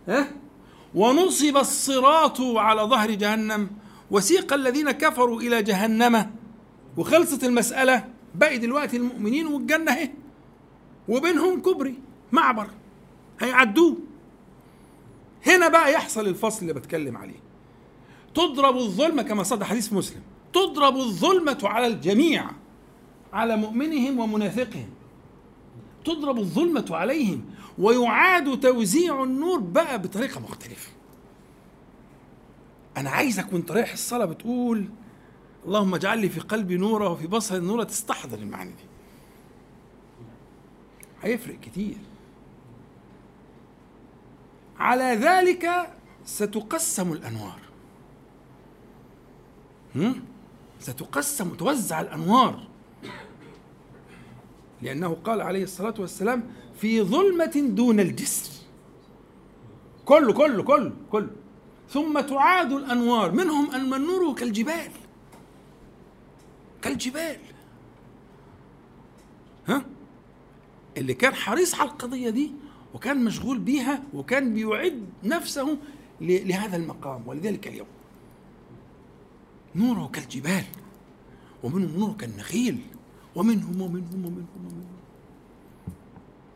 ها؟ ونصب الصراط على ظهر جهنم وسيق الذين كفروا إلى جهنم. وخلصت المسألة باقي دلوقتي المؤمنين والجنة اهي وبينهم كبري معبر هيعدوه. هنا بقى يحصل الفصل اللي بتكلم عليه. تضرب الظلمه كما صدق حديث مسلم. تضرب الظلمة على الجميع على مؤمنهم ومنافقهم. تضرب الظلمة عليهم ويعاد توزيع النور بقى بطريقة مختلفة. أنا عايزك وأنت رايح الصلاة بتقول اللهم اجعل لي في قلبي نورا وفي بصري نورا تستحضر المعاني دي. هيفرق كتير. على ذلك ستقسم الأنوار. ستقسم توزع الأنوار. لأنه قال عليه الصلاة والسلام في ظلمة دون الجسر. كله كله كله كله. ثم تعاد الأنوار. منهم أن النور كالجبال. كالجبال. ها؟ اللي كان حريص على القضية دي وكان مشغول بيها وكان بيعد نفسه لهذا المقام. ولذلك اليوم نوره كالجبال ومنهم نور كالنخيل ومنهم ومنهم ومنهم ومنهم.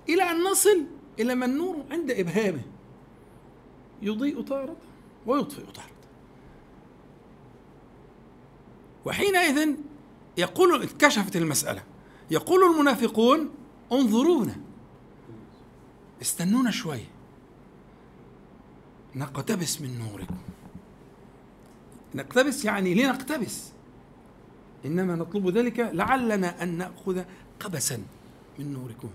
إلى أن نصل إلى من نور عند إبهامه يضيء تارة ويطفئ تارة وحينئذ يقول اتكشفت المسألة. يقول المنافقون انظرونا. استنونا شوية نقتبس من نوركم. نقتبس يعني لنقتبس. إنما نطلب ذلك لعلنا أن نأخذ قبسا من نوركم.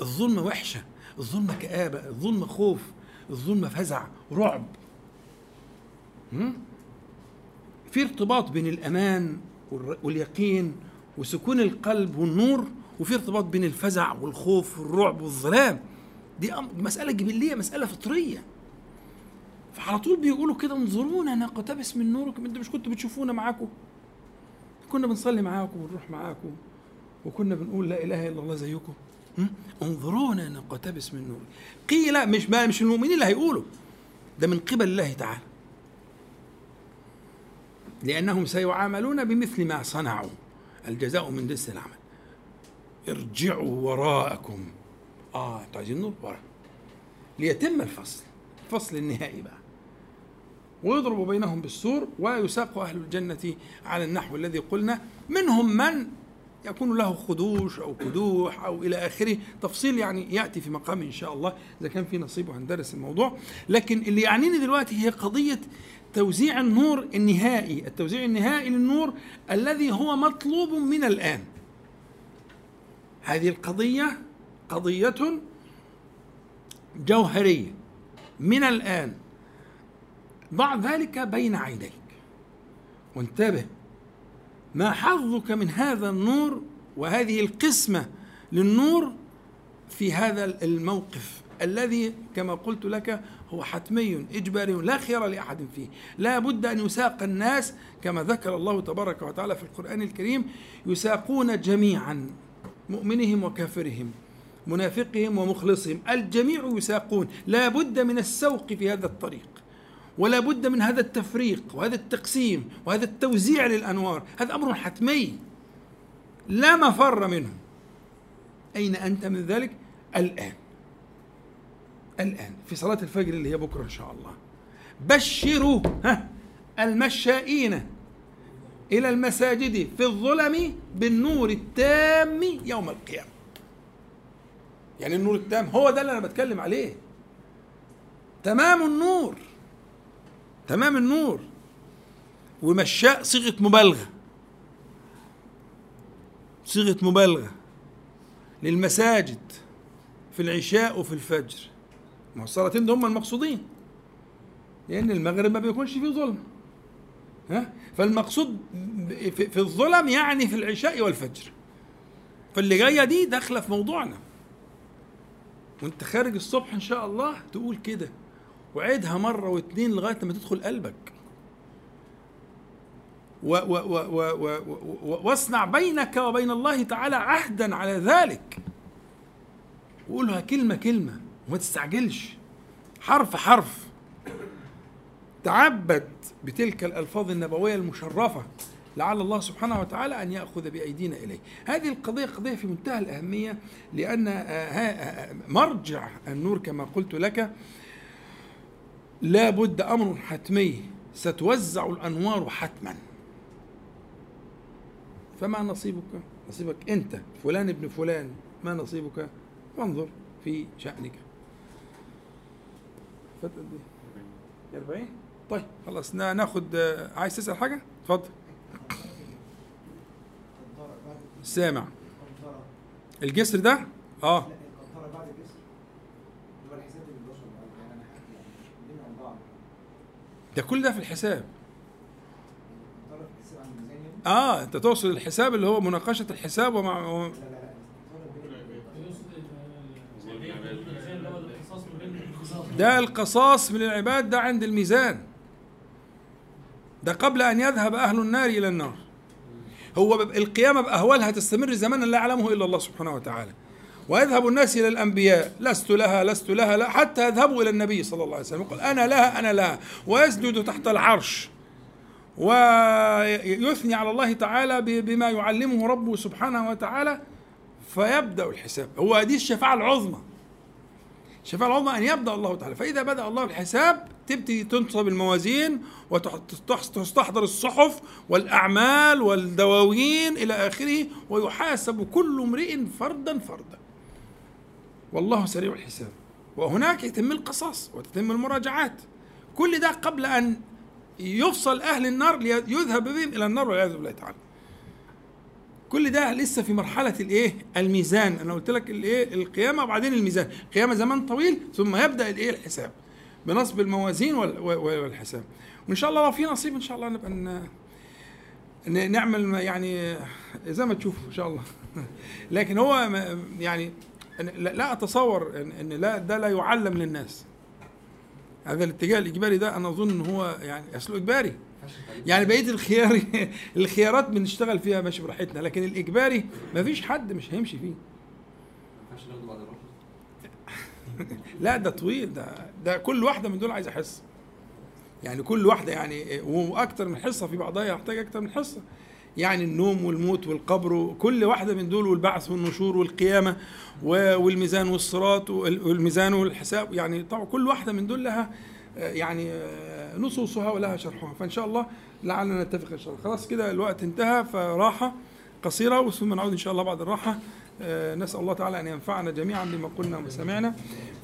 الظلمة وحشة الظلمة كآبة الظلمة خوف الظلمة فزع رعب. في ارتباط بين الأمان واليقين وسكون القلب والنور وفي ارتباط بين الفزع والخوف والرعب والظلام. دي مسألة جبلية مسألة فطرية. فعلى طول بيقولوا كده انظرونا نقتبس من نوركم أنتوا مش كنتوا بتشوفونا معاكم؟ كنا بنصلي معاكم ونروح معاكم وكنا بنقول لا إله إلا الله زيكم. انظرونا نقتبس من نور قيل مش ما مش المؤمنين اللي هيقولوا. ده من قبل الله تعالى. لأنهم سيعاملون بمثل ما صنعوا. الجزاء من جنس العمل ارجعوا وراءكم. آه أنتوا عايزين نور ورا. ليتم الفصل. الفصل النهائي بقى. ويضرب بينهم بالسور ويساق أهل الجنة على النحو الذي قلنا. منهم من يكون له خدوش أو كدوح أو إلى آخره. تفصيل يعني يأتي في مقام إن شاء الله إذا كان في نصيب وهندرس الموضوع. لكن اللي يعنيني دلوقتي هي قضية توزيع النور النهائي. التوزيع النهائي للنور الذي هو مطلوب من الآن. هذه القضية قضية جوهرية. من الآن ضع ذلك بين عينيك. وانتبه ما حظك من هذا النور وهذه القسمة للنور في هذا الموقف الذي كما قلت لك هو حتمي إجباري لا خير لأحد فيه. لا بد أن يساق الناس كما ذكر الله تبارك وتعالى في القرآن الكريم يساقون جميعا مؤمنهم وكافرهم منافقهم ومخلصهم. الجميع يساقون. لا بد من السوق في هذا الطريق. ولا بد من هذا التفريق وهذا التقسيم وهذا التوزيع للأنوار. هذا أمر حتمي. لا مفر منه. أين أنت من ذلك؟ الآن. الآن. في صلاة الفجر اللي هي بكرة إن شاء الله. بشروا ها المشائين إلى المساجد في الظلم بالنور التام يوم القيامة. يعني النور التام هو ده اللي أنا بتكلم عليه. تمام النور. تمام النور. ومشاء صيغة مبالغة. صيغة مبالغة للمساجد في العشاء وفي الفجر. ما الصلاتين دول هم المقصودين. لأن المغرب ما بيكونش فيه ظلم. ها؟ فالمقصود في الظلم يعني في العشاء والفجر. فاللي جاية دي داخلة في موضوعنا. وانت خارج الصبح إن شاء الله تقول كده. وعيدها مرة واثنين لغاية لما تدخل قلبك. و و و و و و واصنع بينك وبين الله تعالى عهدا على ذلك. وقولها كلمة كلمة وما تستعجلش. حرف حرف. تعبد بتلك الألفاظ النبوية المشرفة لعل الله سبحانه وتعالى أن يأخذ بأيدينا إليه. هذه القضية قضية في منتهى الأهمية لأن آه، آه، مرجع النور كما قلت لك. لا بد أمر حتمي ستوزع الأنوار حتما. فما نصيبك؟ نصيبك أنت فلان ابن فلان ما نصيبك؟ وانظر في شأنك. فترة دي 40 طيب خلاص نا- ناخد عايز تسأل حاجة؟ اتفضل. سامع. الجسر ده؟ آه القنطرة بعد الجسر اللي هو الحساب اللي بيوصل يعني أنا حكي يعني الدنيا عن بعض ده كل ده في الحساب. آه أنت تقصد الحساب اللي هو مناقشة الحساب ومع لا لا العباد ده القصاص من العباد ده عند الميزان. ده قبل أن يذهب أهل النار إلى النار. هو القيامة بأهوالها تستمر زمنا لا يعلمه إلا الله سبحانه وتعالى. ويذهب الناس إلى الأنبياء. لست لها لست لها لا حتى يذهبوا إلى النبي صلى الله عليه وسلم. يقول أنا لها أنا لها. ويسجد تحت العرش. ويثني على الله تعالى بما يعلمه ربه سبحانه وتعالى. فيبدأ الحساب. هو دي الشفاعة العظمى. الشفاعة العظمى أن يبدأ الله تعالى. فإذا بدأ الله الحساب تبتدي تنصب الموازين وتستحضر الصحف والأعمال والدواوين إلى آخره ويحاسب كل امرئ فردا فردا. والله سريع الحساب وهناك يتم القصاص وتتم المراجعات كل ده قبل أن يفصل أهل النار ليذهب بهم إلى النار والعياذ بالله تعالى كل ده لسه في مرحلة الإيه؟ الميزان، أنا قلت لك الإيه؟ القيامة وبعدين الميزان، القيامة زمان طويل ثم يبدأ الإيه؟ الحساب. بنصب الموازين وال- وال- والحساب. وإن شاء الله لو في نصيب إن شاء الله نبقى نعمل يعني زي ما تشوفوا إن شاء الله. لكن هو يعني لا أتصور إن لا ده لا يعلم للناس. هذا الاتجاه الإجباري ده أنا أظن إن هو يعني أصله إجباري. يعني بقية الخيار الخيارات بنشتغل فيها ماشي براحتنا لكن الإجباري ما فيش حد مش هيمشي فيه لا ده طويل ده ده كل واحدة من دول عايزة حصة يعني كل واحدة يعني وأكتر من حصة في بعضها يحتاج أكتر من حصة يعني النوم والموت والقبر كل واحدة من دول والبعث والنشور والقيامة و- والميزان والصراط وال- والميزان والحساب. يعني طبعا كل واحدة من دول لها آه، يعني آه، نصوصها ولها شرحها. فإن شاء الله لعلنا نتفق إن شاء الله. خلاص كده الوقت انتهى فراحة قصيرة وثم نعود إن شاء الله بعد الراحة. آه، نسأل الله تعالى أن ينفعنا جميعا بما قلنا وسمعنا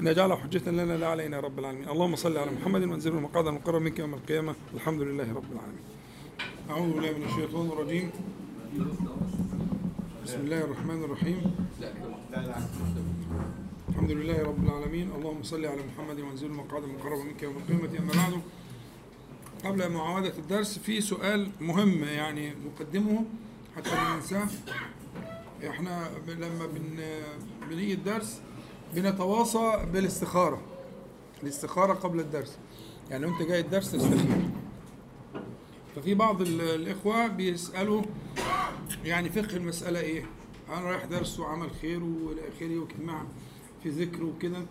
أن يجعله حجة لنا لا علينا يا رب العالمين. اللهم صل على محمد وانزله المقعد المقرب منك يوم القيامة. الحمد لله رب العالمين. أعوذ بالله من الشيطان الرجيم. بسم الله الرحمن الرحيم. الحمد لله رب العالمين. اللهم صل على محمد وانزل المقعد المقرب منك يوم القيامة. أما بعد قبل معاودة الدرس في سؤال مهم يعني نقدمه حتى لا ننساه. إحنا لما بن بنيجي الدرس بنتواصى بالاستخارة. الاستخارة قبل الدرس. يعني وأنت جاي الدرس تستخير ففي بعض ال- الإخوة بيسألوا يعني فقه المسألة إيه؟ أنا رايح درس وعمل خير وإلى آخره واجتماع في ذكر وكده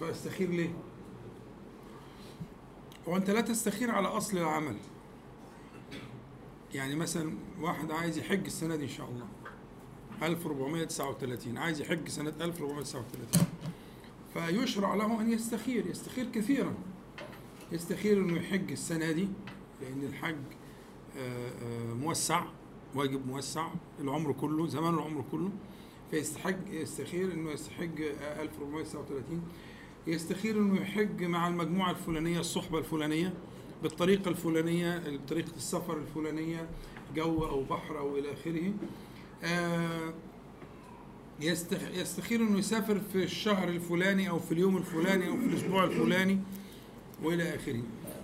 فأستخير ليه؟ هو أنت لا تستخير على أصل العمل يعني مثلا واحد عايز يحج السنة دي إن شاء الله 1439 عايز يحج سنة 1439 فيشرع له أن يستخير يستخير كثيرا يستخير أنه يحج السنة دي لأن الحج آه، آه، موسع واجب موسع العمر كله زمان العمر كله. فيستحج يستخير إنه يستحج آه، 1439 يستخير إنه يحج مع المجموعة الفلانية الصحبة الفلانية بالطريقة الفلانية بطريقه السفر الفلانية جو أو بحر أو إلى آخره. آه، يستخ- يستخير إنه يسافر في الشهر الفلاني أو في اليوم الفلاني أو في الأسبوع الفلاني وإلى آخره.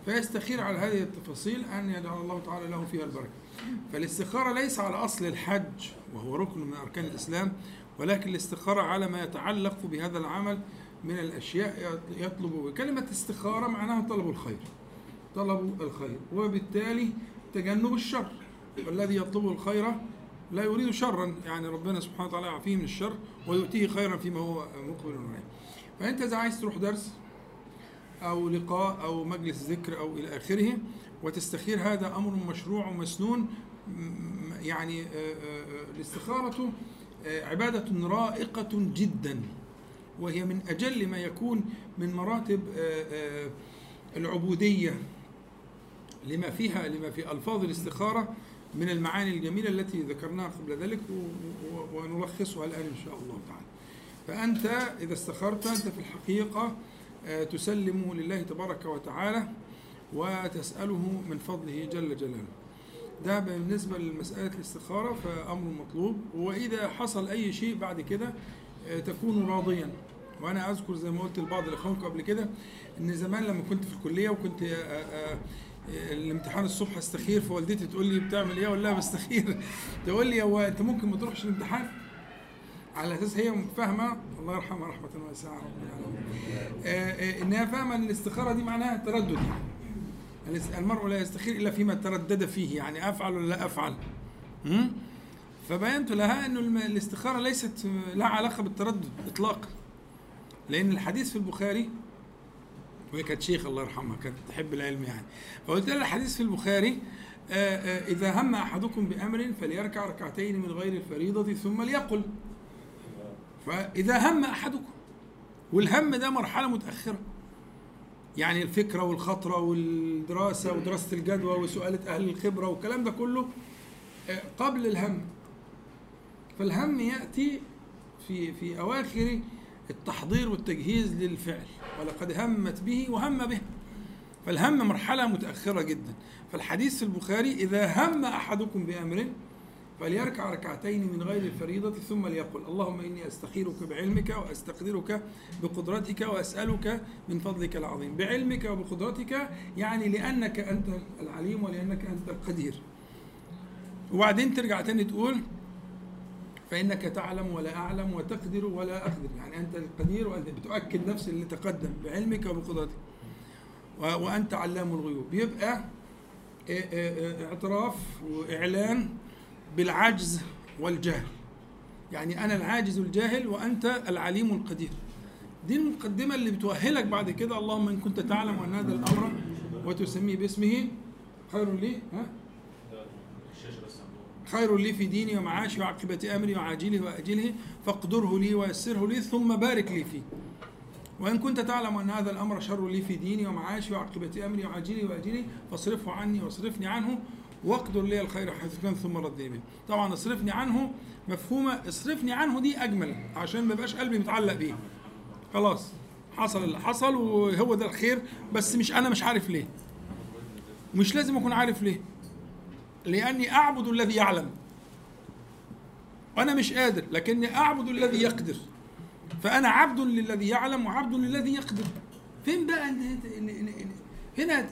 فيستخير على هذه التفاصيل أن يجعل الله تعالى له فيها البركة. فالاستخارة ليس على أصل الحج وهو ركن من أركان الإسلام ولكن الاستخارة على ما يتعلق بهذا العمل من الأشياء يطلب كلمة استخارة معناها طلب الخير طلب الخير وبالتالي تجنب الشر. والذي يطلب الخير لا يريد شرا يعني ربنا سبحانه وتعالى يعافيه من الشر ويؤتيه خيرا فيما هو مقبل عليه. فأنت إذا عايز تروح درس أو لقاء أو مجلس ذكر أو إلى آخره. وتستخير هذا أمر مشروع ومسنون. يعني آه، آه، آه، الاستخارة آه، عبادة رائقة جدا. وهي من أجل ما يكون من مراتب العبودية لما فيها لما في ألفاظ الاستخارة من المعاني الجميلة التي ذكرناها قبل ذلك ونلخصها الآن إن شاء الله تعالى. فأنت إذا استخرت أنت في الحقيقة تسلم لله تبارك وتعالى وتسأله من فضله جل جلاله. ده بالنسبة لمسألة الاستخارة فأمر مطلوب. وإذا حصل أي شيء بعد كده آه، تكون راضيا. وأنا أذكر زي ما قلت لبعض الإخوان قبل كده إن زمان لما كنت في الكلية وكنت آه، آه، آه، الامتحان الصبح أستخير فوالدتي تقول لي بتعمل إيه؟ أقول لها بستخير. تقول لي هو أنت ممكن ما تروحش الامتحان؟ على أساس هي فاهمة الله يرحمها رحمة واسعه رب العالمين. آه، آه، انها فاهمة إن الاستخارة دي معناها تردد. يعني المرء لا يستخير إلا فيما تردد فيه يعني أفعل ولا لا أفعل؟ فبينت لها انه الاستخارة ليست لها علاقة بالتردد اطلاقا. لأن الحديث في البخاري وهي كانت شيخ الله يرحمها كانت تحب العلم يعني. فقلت لها الحديث في البخاري آه، إذا هم أحدكم بأمر فليركع ركعتين من غير الفريضة ثم ليقل. فإذا هم أحدكم والهم ده مرحلة متأخرة. يعني الفكرة والخطرة والدراسة ودراسة الجدوى وسؤالة أهل الخبرة والكلام ده كله آه، قبل الهم. فالهم يأتي في في أواخر التحضير والتجهيز للفعل. ولقد همت به وهم به. فالهم مرحلة متأخرة جدا. فالحديث في البخاري إذا هم أحدكم بأمر فليركع ركعتين من غير الفريضة ثم ليقل. اللهم إني أستخيرك بعلمك وأستقدرك بقدرتك وأسألك من فضلك العظيم. بعلمك وبقدرتك يعني لأنك أنت العليم ولأنك أنت القدير. وبعدين ترجع تاني تقول فإنك تعلم ولا أعلم وتقدر ولا أقدر. يعني أنت القدير وأنت بتؤكد نفس اللي تقدم بعلمك وبقدرتك. وأنت علام الغيوب. يبقى إعتراف وإعلان بالعجز والجهل. يعني أنا العاجز الجاهل وأنت العليم القدير دي المقدمة اللي بتؤهلك بعد كده اللهم إن كنت تعلم أن هذا الأمر وتسميه باسمه خير لي ها؟ خير لي في ديني ومعاشي وعاقبة أمري وعاجله وآجله فاقدره لي ويسره لي ثم بارك لي فيه. وإن كنت تعلم أن هذا الأمر شر لي في ديني ومعاشي وعاقبة أمري وعاجله وآجله فاصرفه عني واصرفني عنه واقدر لي الخير حيث كان ثم ردني به طبعا اصرفني عنه مفهومة اصرفني عنه دي أجمل عشان ما يبقاش قلبي متعلق بيه. خلاص حصل اللي حصل وهو ده الخير بس مش أنا مش عارف ليه. مش لازم أكون عارف ليه. لأني أعبد الذي يعلم. وأنا مش قادر لكني أعبد الذي يقدر. فأنا عبد للذي يعلم وعبد للذي يقدر. فين بقى هنا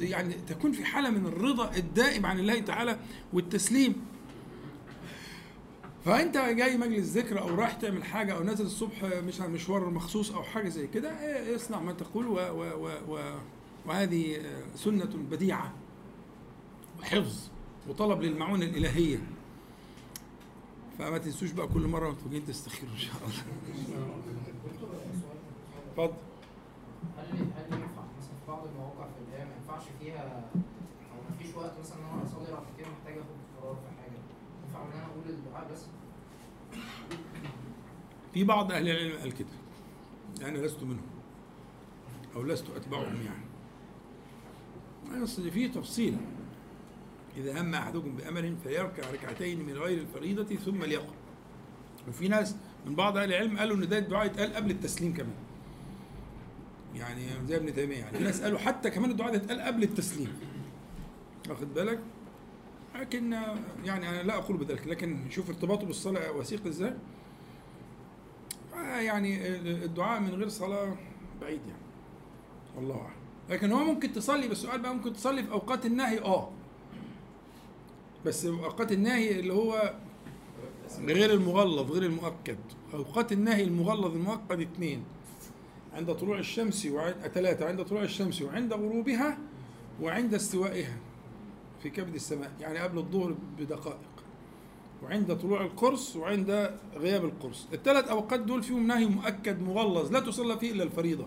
يعني تكون في حالة من الرضا الدائم عن الله تعالى والتسليم. فأنت جاي مجلس ذكر أو رايح تعمل حاجة أو نازل الصبح مش على مشوار مخصوص أو حاجة زي كده إيه، اصنع ما تقول و و و و وهذه سنة بديعة. وحفظ وطلب للمعونة الإلهية. فما تنسوش بقى كل مرة وأنتوا جايين تستخيروا إن شاء الله. اتفضل. ينفعش فيها أو ما فيش وقت مثلا إن أنا أصلي ركعتين محتاج آخد قرار في حاجة. ينفع إن أنا أقول الدعاء بس؟ في بعض أهل العلم قال كده. أنا لست منهم أو لست أتبعهم يعني. اصل في تفصيل. إذا هم أحدكم بأمر فيركع ركعتين من غير الفريضة ثم ليقل وفي ناس من بعض أهل العلم قالوا إن ده الدعاء يتقال قبل التسليم كمان. يعني زي ابن تيمية يعني. قالوا حتى كمان الدعاء ده يتقال قبل التسليم. واخد بالك؟ لكن يعني أنا لا أقول بذلك لكن شوف ارتباطه بالصلاة وثيق إزاي آه يعني الدعاء من غير صلاة بعيد يعني. والله أعلم. لكن هو ممكن تصلي بس السؤال بقى ممكن تصلي في أوقات النهي؟ أه. بس أوقات النهي اللي هو غير المغلظ غير المؤكد. أوقات النهي المغلظ المؤكد اثنين عند طلوع الشمس وعند ثلاثة عند طلوع الشمس وعند غروبها وعند استوائها في كبد السماء يعني قبل الظهر بدقائق. وعند طلوع القرص وعند غياب القرص. الثلاث أوقات دول فيهم نهي مؤكد مغلظ لا تصلى فيه إلا الفريضة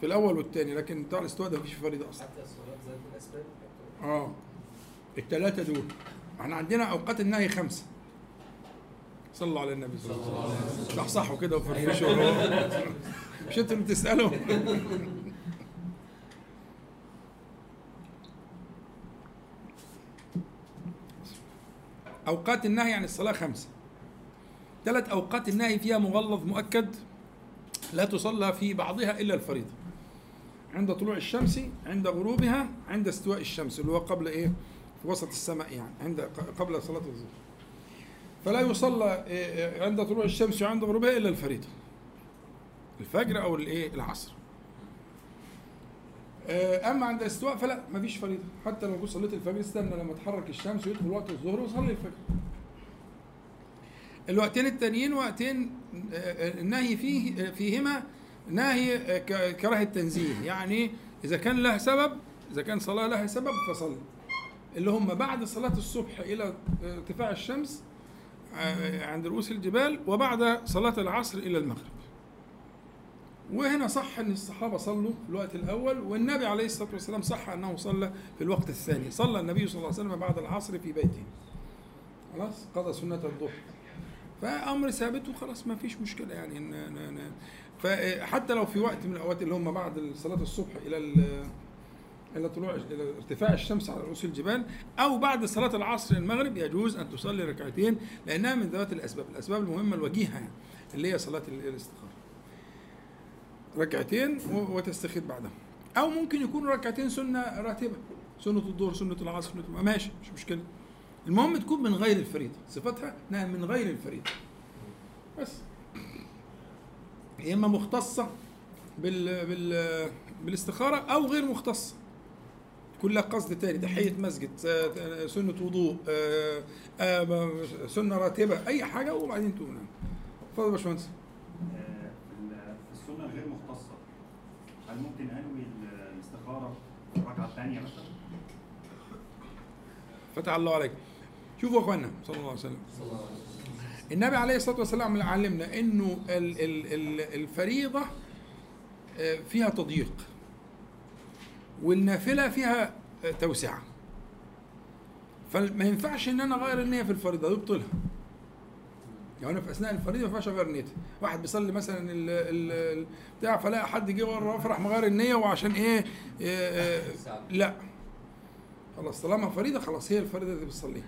في الأول والثاني لكن بتاع الاستواء ده مفيش فريضة أصلا. حتى الصلاة ذات الأسباب؟ آه. الثلاثه دول. إحنا عندنا أوقات النهي خمسة. صلوا على النبي صلى الله عليه وسلم. صحصحوا كده وفرفشوا. مش أنتوا اللي بتسالوا أوقات النهي عن الصلاة خمسة. ثلاث أوقات النهي فيها مغلظ مؤكد لا تصلى في بعضها إلا الفريضة. عند طلوع الشمس عند غروبها عند استواء الشمس اللي هو قبل إيه؟ في وسط السماء يعني عند قبل صلاة الظهر. فلا يصلى إيه، إيه، عند طلوع الشمس وعند غروبها إلا الفريضة. الفجر أو الإيه؟ العصر. آه، أما عند الاستواء فلا ما فيش فريضة. حتى لو كنت صليت الفجر استنى لما تحرك الشمس ويدخل وقت الظهر وصلي الفجر. الوقتين التانيين وقتين آه، آه، النهي فيه فيهما نهي كراهة تنزيه يعني إذا كان لها سبب إذا كان صلاة لها سبب فصلي. اللي هم بعد صلاة الصبح إلى ارتفاع الشمس عند رؤوس الجبال وبعد صلاة العصر إلى المغرب. وهنا صح إن الصحابة صلوا في الوقت الأول والنبي عليه الصلاة والسلام صح أنه صلى في الوقت الثاني. صلى النبي صلى الله عليه وسلم بعد العصر في بيته. خلاص؟ قضى سنة الظهر فأمر ثابت وخلاص ما فيش مشكلة يعني إن إن فحتى لو في وقت من الأوقات اللي هم بعد صلاة الصبح إلى ال- إلى طلوع إلى ارتفاع الشمس على رؤوس الجبال أو بعد صلاة العصر المغرب يجوز أن تصلي ركعتين لأنها من ذوات الأسباب. الأسباب المهمة الوجيهة اللي هي صلاة ال- الاستخاره ركعتين وتستخير بعدها. أو ممكن يكون ركعتين سنة راتبة. سنة الظهر سنة العصر سنة ماشي مش مشكلة. المهم تكون من غير الفريضة. صفتها إنها من غير الفريضة. بس. يا إما مختصة بال بال بالاستخارة أو غير مختصة. كلها قصد تاني. تحية مسجد آه، سنة وضوء آه، آه، سنة راتبة أي حاجة وبعدين نعم. اتفضل يا باشمهندس آه، في ال- في السنة الغير مختصه هل ممكن أنوي ال- الاستخارة في الركعة الثانية مثلا؟ فتح الله عليك. شوفوا يا إخوانا صلى الله عليه وسلم. النبي عليه الصلاة والسلام علمنا إنه ال- ال- ال- الفريضة آه، فيها تضييق والنافلة فيها آه، توسعة. فما ينفعش إن أنا أغير النية في الفريضة يبطلها. يعني في أثناء الفريضه ما ينفعش أغير نيتي. واحد بيصلي مثلا ال ال بتاع فلاقي حد جه ورا فراح مغير النية وعشان إيه آه، آه، لا. خلاص طالما فريضه خلاص هي الفريضه اللي بتصليها.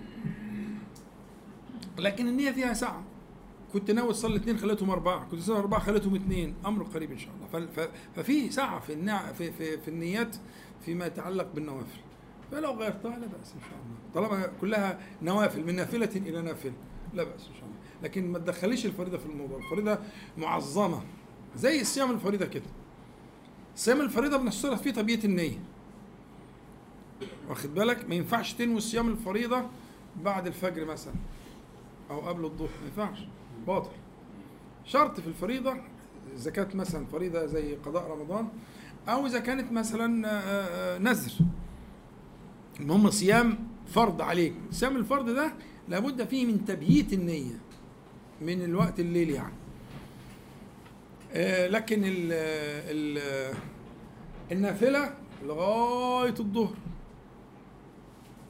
لكن النية فيها سعه كنت ناوي تصلي اثنين خليتهم أربعة. كنت تصلي أربعة خليتهم اثنين أمر قريب إن شاء الله. ففي سعه في النع... في, في, في النيات فيما يتعلق بالنوافل. فلو غيرتها لا بأس إن شاء الله. طالما كلها نوافل من نافلة إلى نافلة لا بأس إن شاء الله. لكن ما تدخليش الفريضه في الموضوع. الفريضه معظمة زي الصيام الفريضه كده. صيام الفريضه بنشترط فيه تبييت النية. واخد بالك؟ ما ينفعش تنوي صيام الفريضه بعد الفجر مثلا أو قبل الظهر ما ينفعش. باطل. شرط في الفريضه اذا كانت مثلا فريضه زي قضاء رمضان أو إذا كانت مثلا آه، آه، نذر. المهم صيام فرض عليك. صيام الفرض ده لابد فيه من تبييت النية. من الوقت الليل يعني. آه، لكن ال ال النافلة لغاية الظهر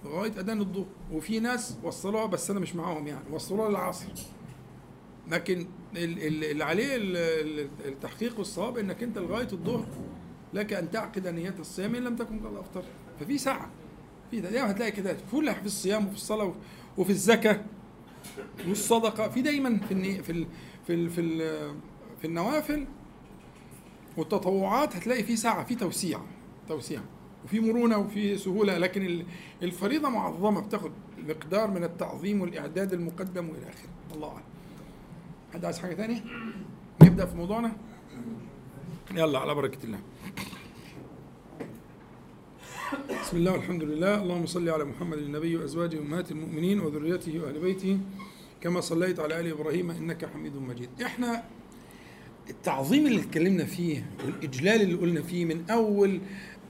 لغاية أذان الظهر. وفي ناس وصلوها بس أنا مش معاهم يعني وصلوها للعصر. لكن ال- ال- اللي عليه ال- ال- التحقيق والصواب إنك أنت لغاية الظهر لك أن تعقد نيه الصيام إن لم تكن قد افطرت ففي ساعة في ده دايما هتلاقي كده كلها في الصيام وفي الصلاة وفي الزكاة. والصدقه في دايما في في في في, في النوافل والتطوعات هتلاقي في ساعة في توسيع توسيع. وفي مرونة وفي سهولة. لكن ال- الفريضة معظمة بتاخد مقدار من التعظيم والإعداد المقدم وإلى آخره. الله أعلم. حد عايز حاجة ثانية نبدأ في موضوعنا؟ يلا على بركة الله. بسم الله والحمد لله. اللهم صل على محمد النبي وأزواجه امهات المؤمنين وذريته وأهل بيته. كما صليت على آل إبراهيم إنك حميد مجيد. إحنا التعظيم اللي اتكلمنا فيه والإجلال اللي قلنا فيه من أول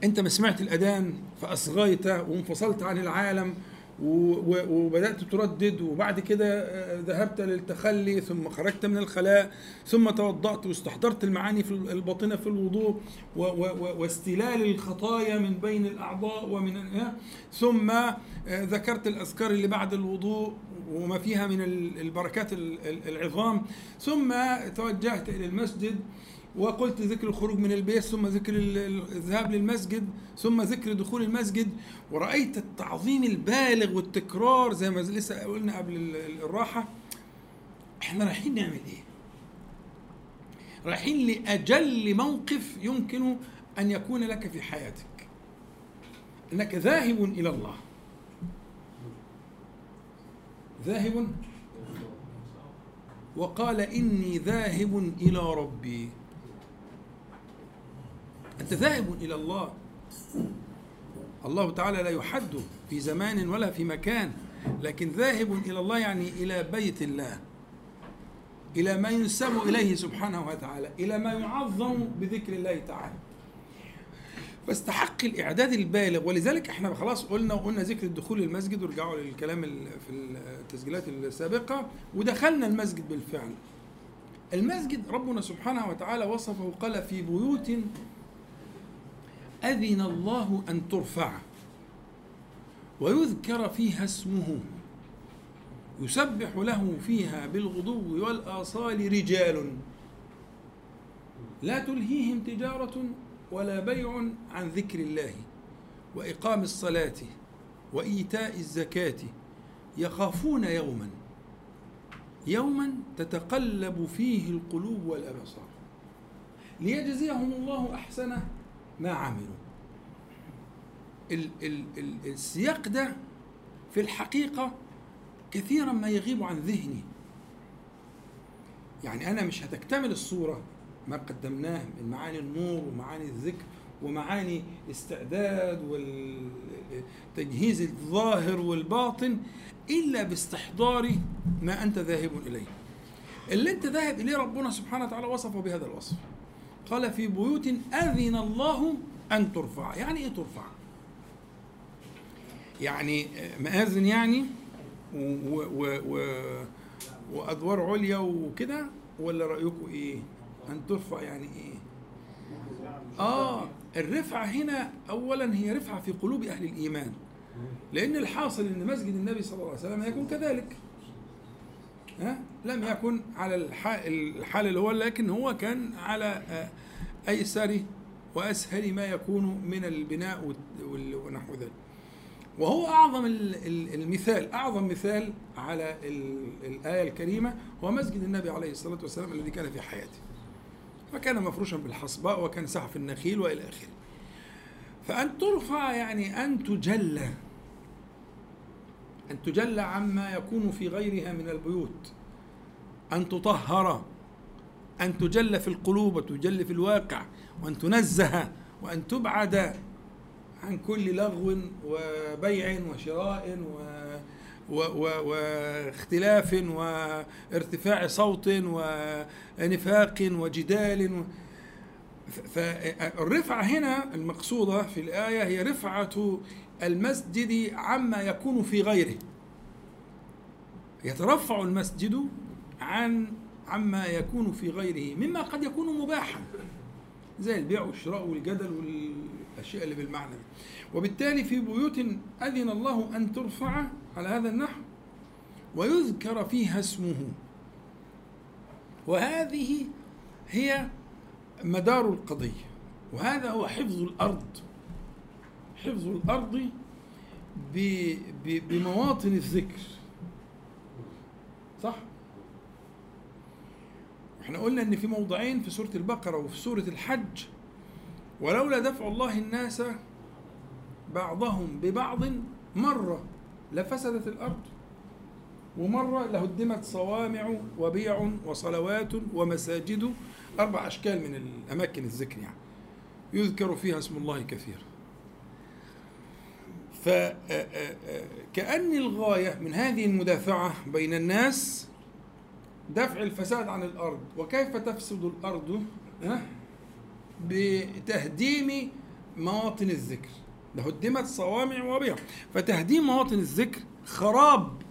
أنت ما سمعت الأذان فأصغيت وانفصلت عن العالم وبدأت تردد وبعد كده آه، ذهبت للتخلي ثم خرجت من الخلاء ثم توضأت واستحضرت المعاني في الباطنة في الوضوء واستلال الخطايا من بين الأعضاء ومن آه، ثم آه، ذكرت الأذكار اللي بعد الوضوء وما فيها من ال- البركات ال- ال- العظام ثم توجهت إلى المسجد وقلت ذكر الخروج من البيت ثم ذكر ال- ال- الذهاب للمسجد ثم ذكر دخول المسجد ورأيت التعظيم البالغ والتكرار زي ما لسه قلنا قبل ال- ال- الراحة. إحنا رايحين نعمل إيه؟ رايحين لأجل موقف يمكن أن يكون لك في حياتك. إنك ذاهب إلى الله. ذاهب. وقال إني ذاهب إلى ربي. انت ذاهب إلى الله. الله تعالى لا يحد في زمان ولا في مكان لكن ذاهب إلى الله يعني إلى بيت الله إلى ما ينسب إليه سبحانه وتعالى إلى ما يعظم بذكر الله تعالى. فاستحق الإعداد البالغ ولذلك إحنا خلاص قلنا وقلنا ذكر الدخول للمسجد وارجعوا للكلام في التسجيلات السابقة ودخلنا المسجد بالفعل. المسجد ربنا سبحانه وتعالى وصفه قال في بيوت أذن الله أن ترفع. ويذكر فيها اسمه. يسبح له فيها بالغدو والآصال رجال. لا تلهيهم تجارة ولا بيع عن ذكر الله. وإقام الصلاة وإيتاء الزكاة يخافون يوما. يوما تتقلب فيه القلوب والأبصار. ليجزيهم الله أحسن ما عملوا. ال ال ال السياق ده في الحقيقة كثيرا ما يغيب عن ذهني. يعني أنا مش هتكتمل الصورة ما قدمناه من معاني النور ومعاني الذكر ومعاني استعداد والتجهيز الظاهر والباطن إلا باستحضار ما أنت ذاهب إليه. اللي أنت ذاهب إليه ربنا سبحانه وتعالى وصفه بهذا الوصف. قال في بيوت أذن الله أن ترفع. يعني إيه ترفع؟ يعني مآذن يعني؟ و و و وأدوار عليا وكده؟ ولا رأيكم إيه؟ أن ترفع يعني إيه؟ آه الرفعة هنا أولا هي رفعة في قلوب أهل الإيمان. لأن الحاصل أن مسجد النبي صلى الله عليه وسلم يكون كذلك. ها؟ لم يكن على الحال, اللي هو لكن هو كان على آه، أيسر وأسهل ما يكون من البناء ونحو ذلك. وهو أعظم ال- ال- المثال أعظم مثال على ال- الآية الكريمة هو مسجد النبي عليه الصلاة والسلام الذي كان في حياته. وكان مفروشا بالحصباء وكان سقف النخيل وإلى آخره. فأن ترفع يعني أن تجلى أن تجلى عما يكون في غيرها من البيوت. أن تطهر أن تجل في القلوب وتجل في الواقع وأن تنزه وأن تبعد عن كل لغو وبيع وشراء و واختلاف وارتفاع صوت ونفاق وجدال. فالرفعة هنا المقصودة في الآية هي رفعة المسجد عما يكون في غيره. يترفع المسجد عن عما يكون في غيره مما قد يكون مباحا. زي البيع والشراء والجدل والأشياء اللي بالمعنى ده. وبالتالي في بيوت أذن الله أن ترفع على هذا النحو ويذكر فيها اسمه. وهذه هي مدار القضية. وهذا هو حفظ الأرض. حفظ الأرض بمواطن الذكر. صح؟ إحنا قلنا ان في موضعين في سورة البقرة وفي سورة الحج. ولولا دفع الله الناس بعضهم ببعض مرة لفسدت الأرض. ومرة لهدمت صوامع وبيع وصلوات ومساجد. أربع أشكال من الأماكن الذكر يعني. يذكر فيها اسم الله كثيرا فكأن الغاية من هذه المدافعة بين الناس دفع الفساد عن الأرض. وكيف تفسد الأرض؟ بتهديم مواطن الذكر. لهدمت صوامع وبيع. فتهديم مواطن الذكر خراب.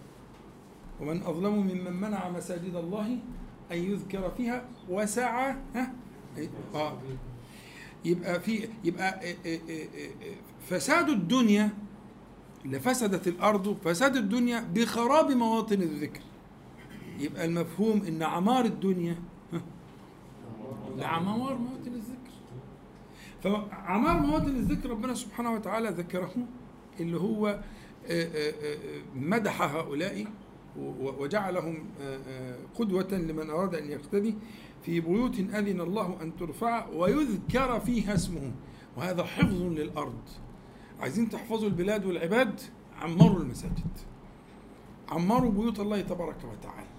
ومن أظلم ممن منع مساجد الله أن يذكر فيها وسعى ها؟ آه. يبقى في يبقى إيه إيه إيه فساد الدنيا لفسدت الأرض فساد الدنيا بخراب مواطن الذكر. يبقى المفهوم إن عمار الدنيا لعمار مواطن الذكر فعمار مواطن الذكر ربنا سبحانه وتعالى ذكره اللي هو آه، آه، آه، مدح هؤلاء وجعلهم قدوة لمن أراد أن يقتدي في بيوت أذن الله أن ترفع ويذكر فيها اسمه. وهذا حفظ للأرض. عايزين تحفظوا البلاد والعباد؟ عمروا المساجد. عمروا بيوت الله تبارك وتعالى.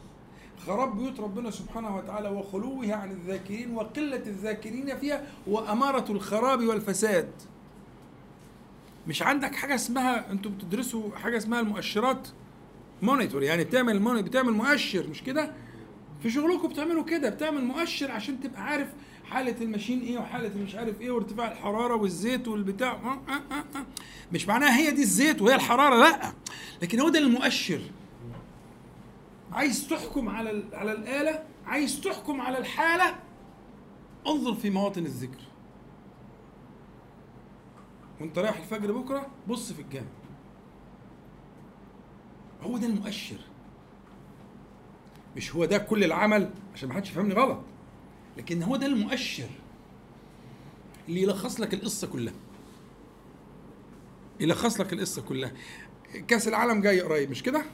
خراب بيوت ربنا سبحانه وتعالى وخلوها عن الذاكرين وقلة الذاكرين فيها وأمارة الخراب والفساد. مش عندك حاجة اسمها أنتوا بتدرسوا حاجة اسمها المؤشرات؟ مونيتور يعني بتعمل بتعمل مؤشر مش كده؟ في شغلكم بتعملوا كده بتعمل مؤشر عشان تبقى عارف حالة الماشين إيه وحالة مش عارف إيه وارتفاع الحرارة والزيت والبتاع. آه آه آه. مش معناها هي دي الزيت وهي الحرارة لأ. لكن هو ده المؤشر. عايز تحكم على على الآلة عايز تحكم على الحالة. انظر في مواطن الذكر. وانت رايح الفجر بكرة بص في الجامع. هو ده المؤشر. مش هو ده كل العمل؟ عشان ما حدش يفهمني غلط. لكن هو ده المؤشر اللي يلخص لك القصة كلها. يلخص لك القصة كلها. كأس العالم جاي قريب مش كده؟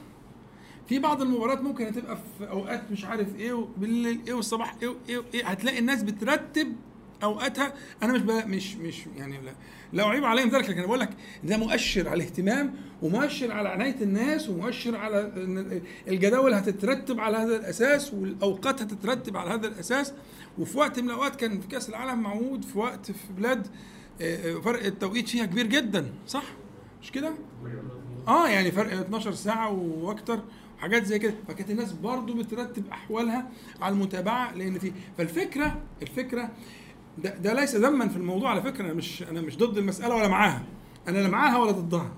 في بعض المباريات ممكن هتبقى في أوقات مش عارف إيه وبالليل إيه والصباح إيه وايه وايه هتلاقي الناس بترتب أوقاتها. أنا مش مش مش يعني لا, لا أعيب عليهم ذلك لكن بقول لك ده مؤشر على الاهتمام ومؤشر على عناية الناس ومؤشر على إن الجداول هتترتب على هذا الأساس والأوقات هتترتب على هذا الأساس. وفي وقت من الأوقات كان في كأس العالم معمود في وقت في بلاد آه، آه، فرق التوقيت فيها كبير جدا صح؟ مش كده؟ آه يعني فرق 12 ساعة وأكتر. حاجات زي كده. فكانت الناس برضو بترتب أحوالها على المتابعة لأن في فالفكرة الفكرة ده, ده ليس ذما في الموضوع على فكرة. أنا مش أنا مش ضد المسألة ولا معاها. أنا لا معاها ولا ضدها.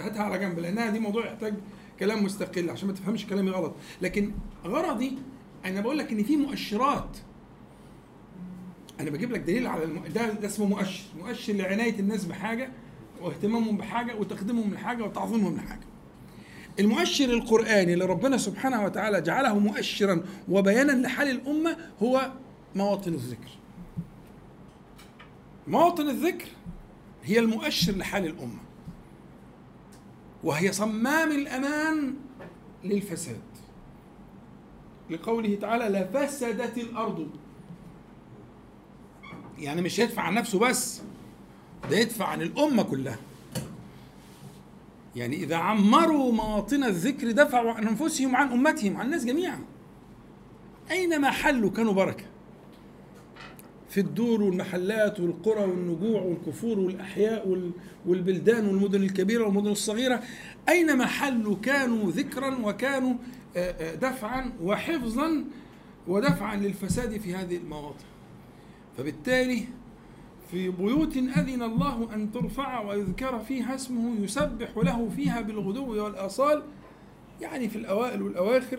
هاتها على جنب لأنها دي موضوع يحتاج كلام مستقل عشان ما تفهمش كلامي غلط. لكن غرضي أنا بقول لك إن في مؤشرات. أنا بجيب لك دليل على الم... ده, ده اسمه مؤشر. مؤشر لعناية الناس بحاجة واهتمامهم بحاجة وتقديمهم لحاجة وتعظيمهم لحاجة. المؤشر القرآني اللي ربنا سبحانه وتعالى جعله مؤشرا وبيانا لحال الأمة هو مواطن الذكر. مواطن الذكر هي المؤشر لحال الأمة. وهي صمام الأمان للفساد. لقوله تعالى لفسدت الأرض. يعني مش يدفع عن نفسه بس ده يدفع عن الأمة كلها. يعني إذا عمروا مواطن الذكر دفعوا عن أنفسهم عن أمتهم عن الناس جميعا. أينما حلوا كانوا بركة. في الدور والمحلات والقرى والنجوع والكفور والأحياء وال- والبلدان والمدن الكبيرة والمدن الصغيرة أينما حلوا كانوا ذكرا وكانوا دفعا وحفظا ودفعا للفساد في هذه المواطن. فبالتالي في بيوت أذن الله أن ترفع ويذكر فيها اسمه يسبح له فيها بالغدو والآصال. يعني في الأوائل والأواخر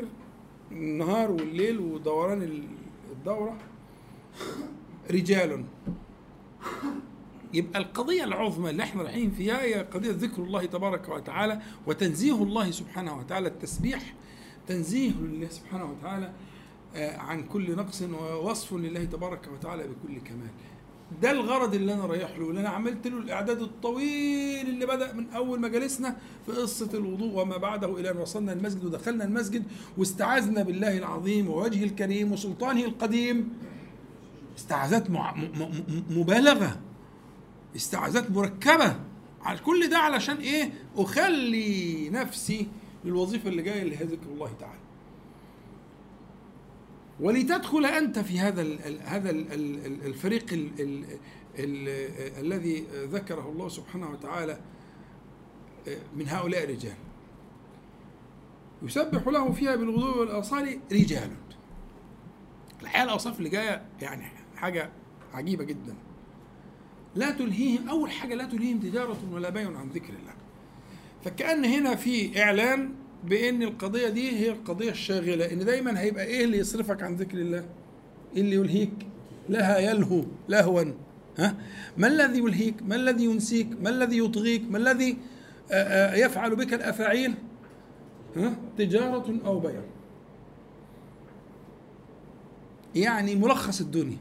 النهار والليل ودوران الدورة رجال. يبقى القضية العظمى اللي إحنا رايحين فيها هي قضية ذكر الله تبارك وتعالى وتنزيه الله سبحانه وتعالى التسبيح. تنزيه لله سبحانه وتعالى آه، عن كل نقص ووصف لله تبارك وتعالى بكل كمال. ده الغرض اللي أنا رايح له اللي أنا عملت له الإعداد الطويل اللي بدأ من أول ما جلسنا في قصة الوضوء وما بعده إلى أن وصلنا المسجد ودخلنا المسجد واستعاذنا بالله العظيم ووجهه الكريم وسلطانه القديم استعاذات. مبالغة استعاذات مركبة على كل ده علشان إيه أخلي نفسي للوظيفة اللي جاية اللي هي ذكر الله تعالى ولتدخل أنت في هذا هذا ال ال الفريق ال ال ال الذي ذكره الله سبحانه وتعالى من هؤلاء الرجال. يسبح له فيها بالغدو والآصال رجال. الحقيقة الأوصاف اللي جاية يعني حاجة عجيبة جدا. لا تلهيهم أول حاجة لا تلهيهم تجارة ولا بيع عن ذكر الله. فكأن هنا في إعلان بإن القضية دي هي القضية الشاغله إن دايما هيبقى إيه اللي يصرفك عن ذكر الله؟ إيه اللي يلهيك؟ لها يلهو لهوا ها؟ ما الذي يلهيك؟ ما الذي ينسيك؟ ما الذي يطغيك؟ ما الذي يفعل بك الأفاعيل؟ ها؟ تجارة أو بيع. يعني ملخص الدنيا.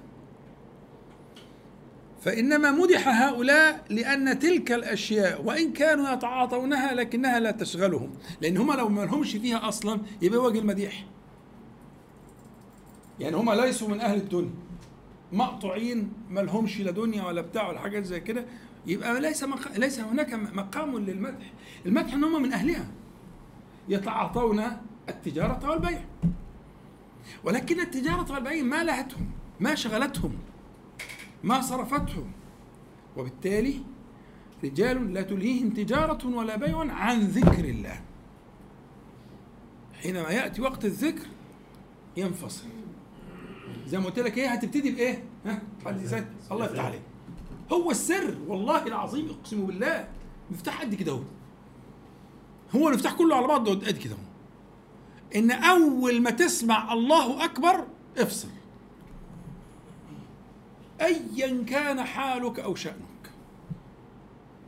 فإنما مدح هؤلاء لأن تلك الأشياء وإن كانوا يتعاطونها لكنها لا تشغلهم لأن هم لو ما لهمش فيها أصلا يبقى وجه المديح. يعني هم ليسوا من أهل الدنيا. مقطوعين ما لهمش لا دنيا ولا بتاع ولا حاجات زي كده يبقى ليس مق... ليس هناك مقام للمدح. المدح إن هم من أهلها. يتعاطون التجارة والبيع. ولكن التجارة والبيع ما لهتهم ما شغلتهم. ما صرفتهم. وبالتالي رجال لا تلهيهم تجارة ولا بيع عن ذكر الله. حينما يأتي وقت الذكر ينفصل. زي ما قلت لك إيه هتبتدي بإيه؟ ها؟ الله يفتح عليك. هو السر والله العظيم أقسم بالله. مفتاح قد كده هو هو المفتاح كله على بعضه قد كده هو إن أول ما تسمع الله أكبر افصل. ايا كان حالك أو شأنك.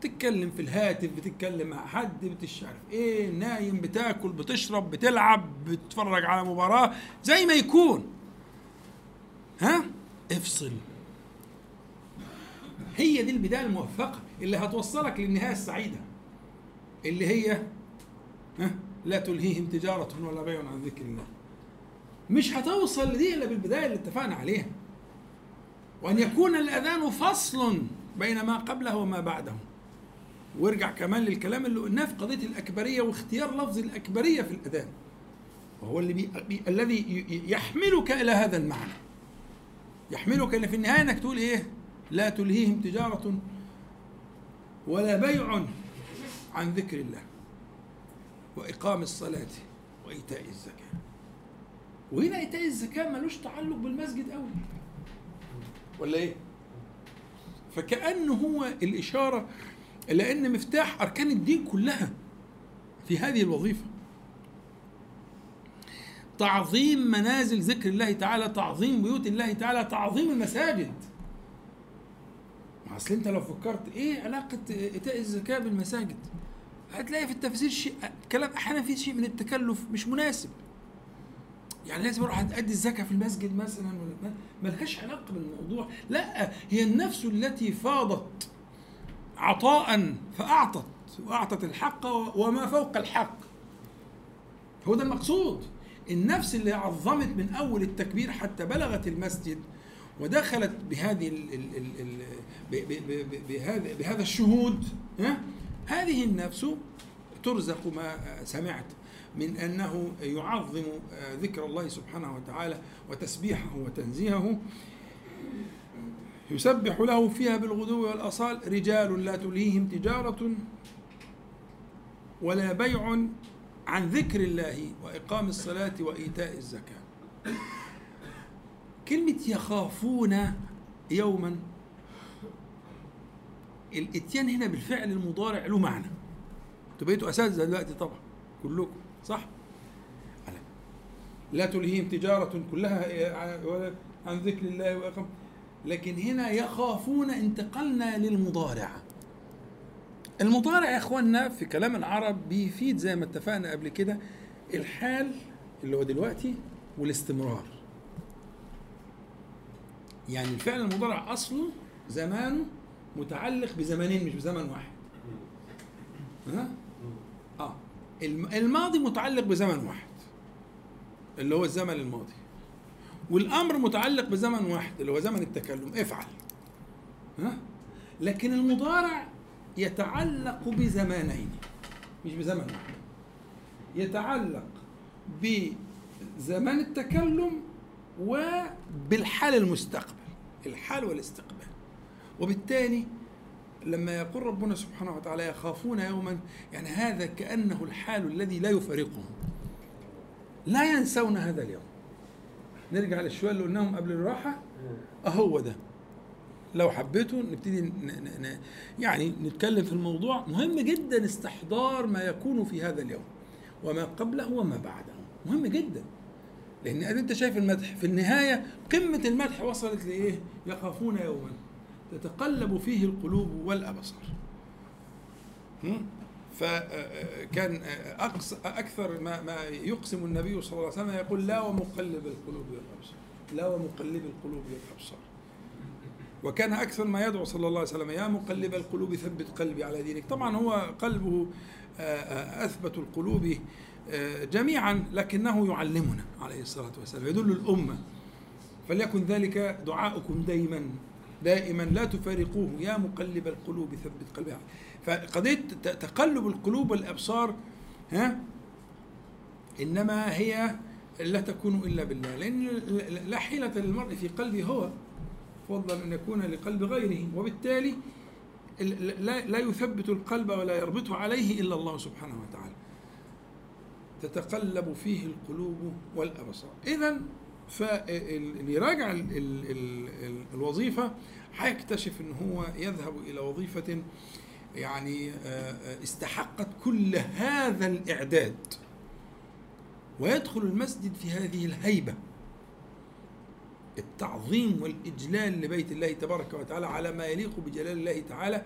تتكلم في الهاتف بتتكلم مع حد بتشعر إيه نايم بتاكل بتشرب بتلعب بتتفرج على مباراة زي ما يكون. ها؟ افصل. هي دي البداية الموفقة اللي هتوصلك للنهاية السعيدة. اللي هي ها؟ لا تلهيهم تجارة ولا بيع عن ذكر الله. مش هتوصل لدي إلا بالبداية اللي اتفقنا عليها. وأن يكون الأذان فصل بين ما قبله وما بعده. وارجع كمان للكلام اللي قلناه في قضية الأكبرية واختيار لفظ الأكبرية في الأذان. وهو اللي بي... بي... الذي يحملك إلى هذا المعنى. يحملك إلى في النهاية إنك تقول إيه؟ لا تلهيهم تجارة ولا بيع عن ذكر الله وإقام الصلاة وإيتاء الزكاة. وهنا إيتاء الزكاة ملوش تعلق بالمسجد قوي ولا إيه؟ فكأنه هو الإشارة إلى أن مفتاح أركان الدين كلها في هذه الوظيفة. تعظيم منازل ذكر الله تعالى تعظيم بيوت الله تعالى تعظيم المساجد. أصل أنت لو فكرت إيه علاقة إيتاء الزكاة بالمساجد؟ هتلاقي في التفسير شيء كلام أحيانا فيه شيء من التكلف مش مناسب. يعني لازم أروح أدي الزكاة في المسجد مثلا ملهاش علاقة بالموضوع. لا هي النفس التي فاضت عطاء فأعطت وأعطت الحق وما فوق الحق. هو ده المقصود. النفس اللي عظمت من أول التكبير حتى بلغت المسجد ودخلت بهذه ال ال ال ال بهذا بهذا الشهود هذه النفس ترزق ما سمعت. من أنه يعظم ذكر الله سبحانه وتعالى وتسبيحه وتنزيهه. يسبح له فيها بالغدو والأصال. رجال لا تلهيهم تجارة ولا بيع عن ذكر الله وإقام الصلاة وإيتاء الزكاة. كلمة يخافون يوما الإتيان هنا بالفعل المضارع له معنى. أنتوا بقيتوا أساتذة دلوقتي طبعا كلكم. صح. لا تلهيهم تجارة كلها ولا عن ذكر الله وإقام. لكن هنا يخافون انتقلنا للمضارع المضارع يا اخوانا في كلام العرب بيفيد زي ما اتفقنا قبل كده الحال اللي هو دلوقتي والاستمرار. يعني الفعل المضارع أصله زمانه متعلق بزمانين مش بزمن واحد. ها؟ الماضي متعلق بزمن واحد اللي هو الزمن الماضي. والأمر متعلق بزمن واحد اللي هو زمن التكلم. افعل. ها؟ لكن المضارع يتعلق بزمانين مش بزمن واحد. يتعلق بزمان التكلم وبالحال المستقبل الحال والاستقبال. وبالتالي لما يقول ربنا سبحانه وتعالى يخافون يوما يعني هذا كأنه الحال الذي لا يفارقهم لا ينسون هذا اليوم. نرجع للشوية اللي قلناهم قبل الراحة. أهو ده. لو حبيتوا نبتدي ن- ن- ن- يعني نتكلم في الموضوع. مهم جدا استحضار ما يكون في هذا اليوم. وما قبله وما بعده. مهم جدا. لأن أنت شايف المدح. في النهاية قمة المدح وصلت لإيه؟ يخافون يوما. تتقلب فيه القلوب والأبصار. هم؟ فكان أقص أكثر ما ما يقسم النبي صلى الله عليه وسلم يقول لا ومقلب القلوب والأبصار. لا ومقلب القلوب والأبصار. وكان أكثر ما يدعو صلى الله عليه وسلم يا مقلب القلوب ثبت قلبي على دينك. طبعا هو قلبه آه، آه، أثبت القلوب آه، جميعا لكنه يعلمنا عليه الصلاة والسلام يدل الأمة. فليكن ذلك دعاؤكم دائما دائما لا تفارقوه. يا مقلب القلوب ثبت قلبي. ت- تقلب القلوب والأبصار ها إنما هي لا تكون إلا بالله. لأن لا حيلة للمرء في قلبه هو فضلا أن يكون لقلب غيره. وبالتالي ال- لا لا يثبت القلب ولا يربطه عليه إلا الله سبحانه وتعالى. تتقلب فيه القلوب والأبصار. اذا فاللي يراجع ال- ال- ال- ال- الوظيفة هيكتشف إن هو يذهب إلى وظيفة يعني آه، استحقت كل هذا الإعداد ويدخل المسجد في هذه الهيبة. التعظيم والإجلال لبيت الله تبارك وتعالى على ما يليق بجلال الله تعالى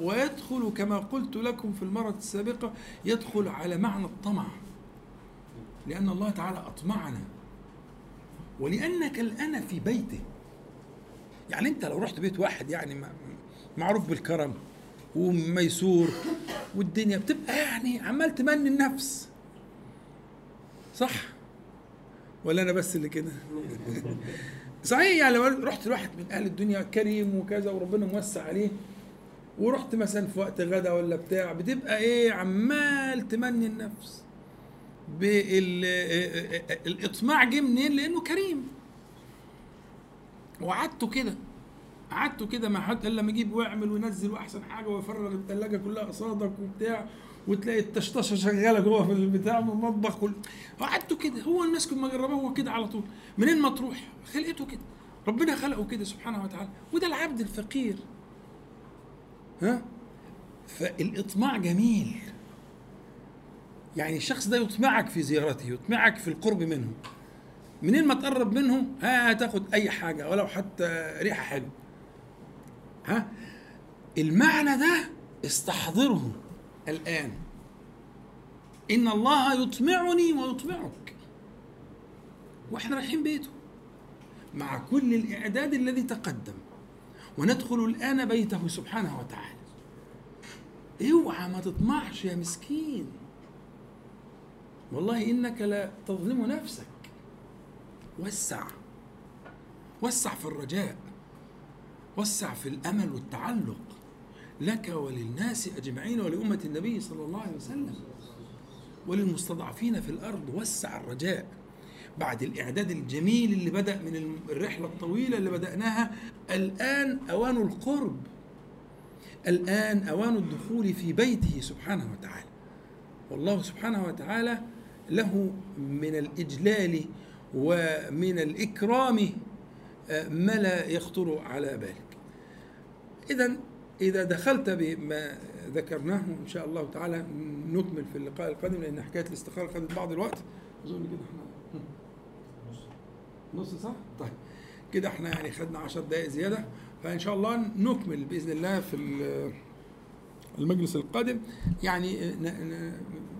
ويدخل كما قلت لكم في المرة السابقة يدخل على معنى الطمع. لأن الله تعالى أطمعنا ولأنك الآن في بيته. يعني أنت لو رحت بيت واحد يعني معروف بالكرم وميسور والدنيا بتبقى يعني عمال تمني النفس. صح؟ ولا أنا بس اللي كده؟ صحيح يعني لو رحت لواحد من أهل الدنيا كريم وكذا وربنا موسع عليه ورحت مثلا في وقت غدا ولا بتاع بتبقى إيه؟ عمال تمني النفس. بال الإطماع جه منين؟ لأنه كريم. وقعدته كده. قعدته كده ما حد الا لما يجيب ويعمل وينزل وأحسن حاجة ويفرغ الثلاجه كلها قصادك وبتاع وتلاقي التشطشه شغالة جوه في البتاع في المطبخ. قعدته كده. هو الناس كل ما جربوه هو كده على طول. منين ما تروح؟ خلقته كده. ربنا خلقه كده سبحانه وتعالى. وده العبد الفقير. ها؟ فالإطماع جميل. يعني الشخص ده يطمعك في زيارته يطمعك في القرب منه. منين ما تقرب منه ها هتاخد أي حاجة ولو حتى ريحة حلوة ها؟ المعنى ده استحضره الآن. إن الله يطمعني ويطمعك. وإحنا رايحين بيته. مع كل الإعداد الذي تقدم. وندخل الآن بيته سبحانه وتعالى. اوعى ما تطمعش يا مسكين. والله إنك لا تظلم نفسك. وسع. وسع في الرجاء. وسع في الأمل والتعلق. لك وللناس أجمعين ولأمة النبي صلى الله عليه وسلم. وللمستضعفين في الأرض. وسع الرجاء. بعد الإعداد الجميل اللي بدأ من الرحلة الطويلة اللي بدأناها الآن أوان القرب. الآن أوان الدخول في بيته سبحانه وتعالى. والله سبحانه وتعالى له من الإجلال ومن الإكرام ما لا يخطر على بالك. اذا إذا دخلت بما ذكرناه إن شاء الله تعالى نكمل في اللقاء القادم لأن حكاية الاستخاره خدت بعض الوقت. أظن كده إحنا نص. صح؟ طيب. كده إحنا يعني خدنا 10 دقائق زيادة فإن شاء الله نكمل بإذن الله في المجلس القادم. يعني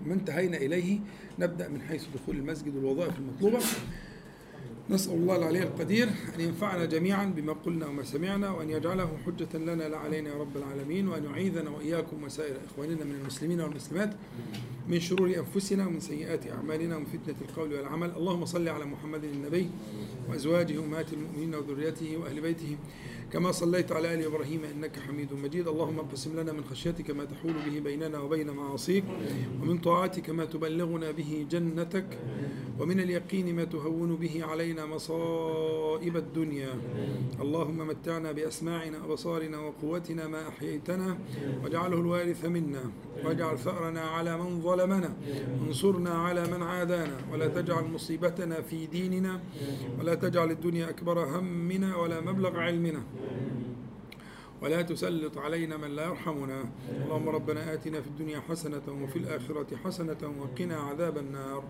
ما انتهينا إليه. نبدأ من حيث دخول المسجد والوظائف المطلوبة. نسأل الله العلي القدير أن ينفعنا جميعا بما قلنا وما سمعنا وأن يجعله حجة لنا لا علينا يا رب العالمين وأن يعيذنا وإياكم وسائر إخواننا من المسلمين والمسلمات من شرور أنفسنا ومن سيئات أعمالنا ومن فتنة القول والعمل. اللهم صل على محمد النبي وأزواجه أمهات المؤمنين وذريته وأهل بيته. كما صليت على آل إبراهيم إنك حميد مجيد. اللهم اقسم لنا من خشيتك ما تحول به بيننا وبين معاصيك ومن طاعتك ما تبلغنا به جنتك ومن اليقين ما تهون به علينا مصائب الدنيا. اللهم متعنا بأسماعنا وبصارنا وقوتنا ما أحييتنا واجعله الوارث منا واجعل ثأرنا على من ظلمنا وانصرنا على من عادانا ولا تجعل مصيبتنا في ديننا ولا تجعل الدنيا أكبر همنا ولا مبلغ علمنا. ولا تسلط علينا من لا يرحمنا. اللهم ربنا آتنا في الدنيا حسنة وفي الآخرة حسنة وقنا عذاب النار.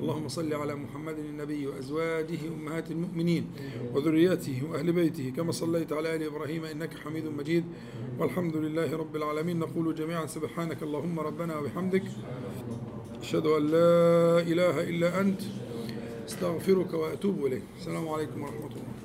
اللهم صل على محمد النبي وأزواجه أمهات المؤمنين وذرياته وأهل بيته. كما صليت على آل إبراهيم إنك حميد مجيد. والحمد لله رب العالمين. نقول جميعا سبحانك اللهم ربنا وبحمدك. أشهد أن لا إله إلا أنت. استغفرك وأتوب إليك. السلام عليكم ورحمة الله.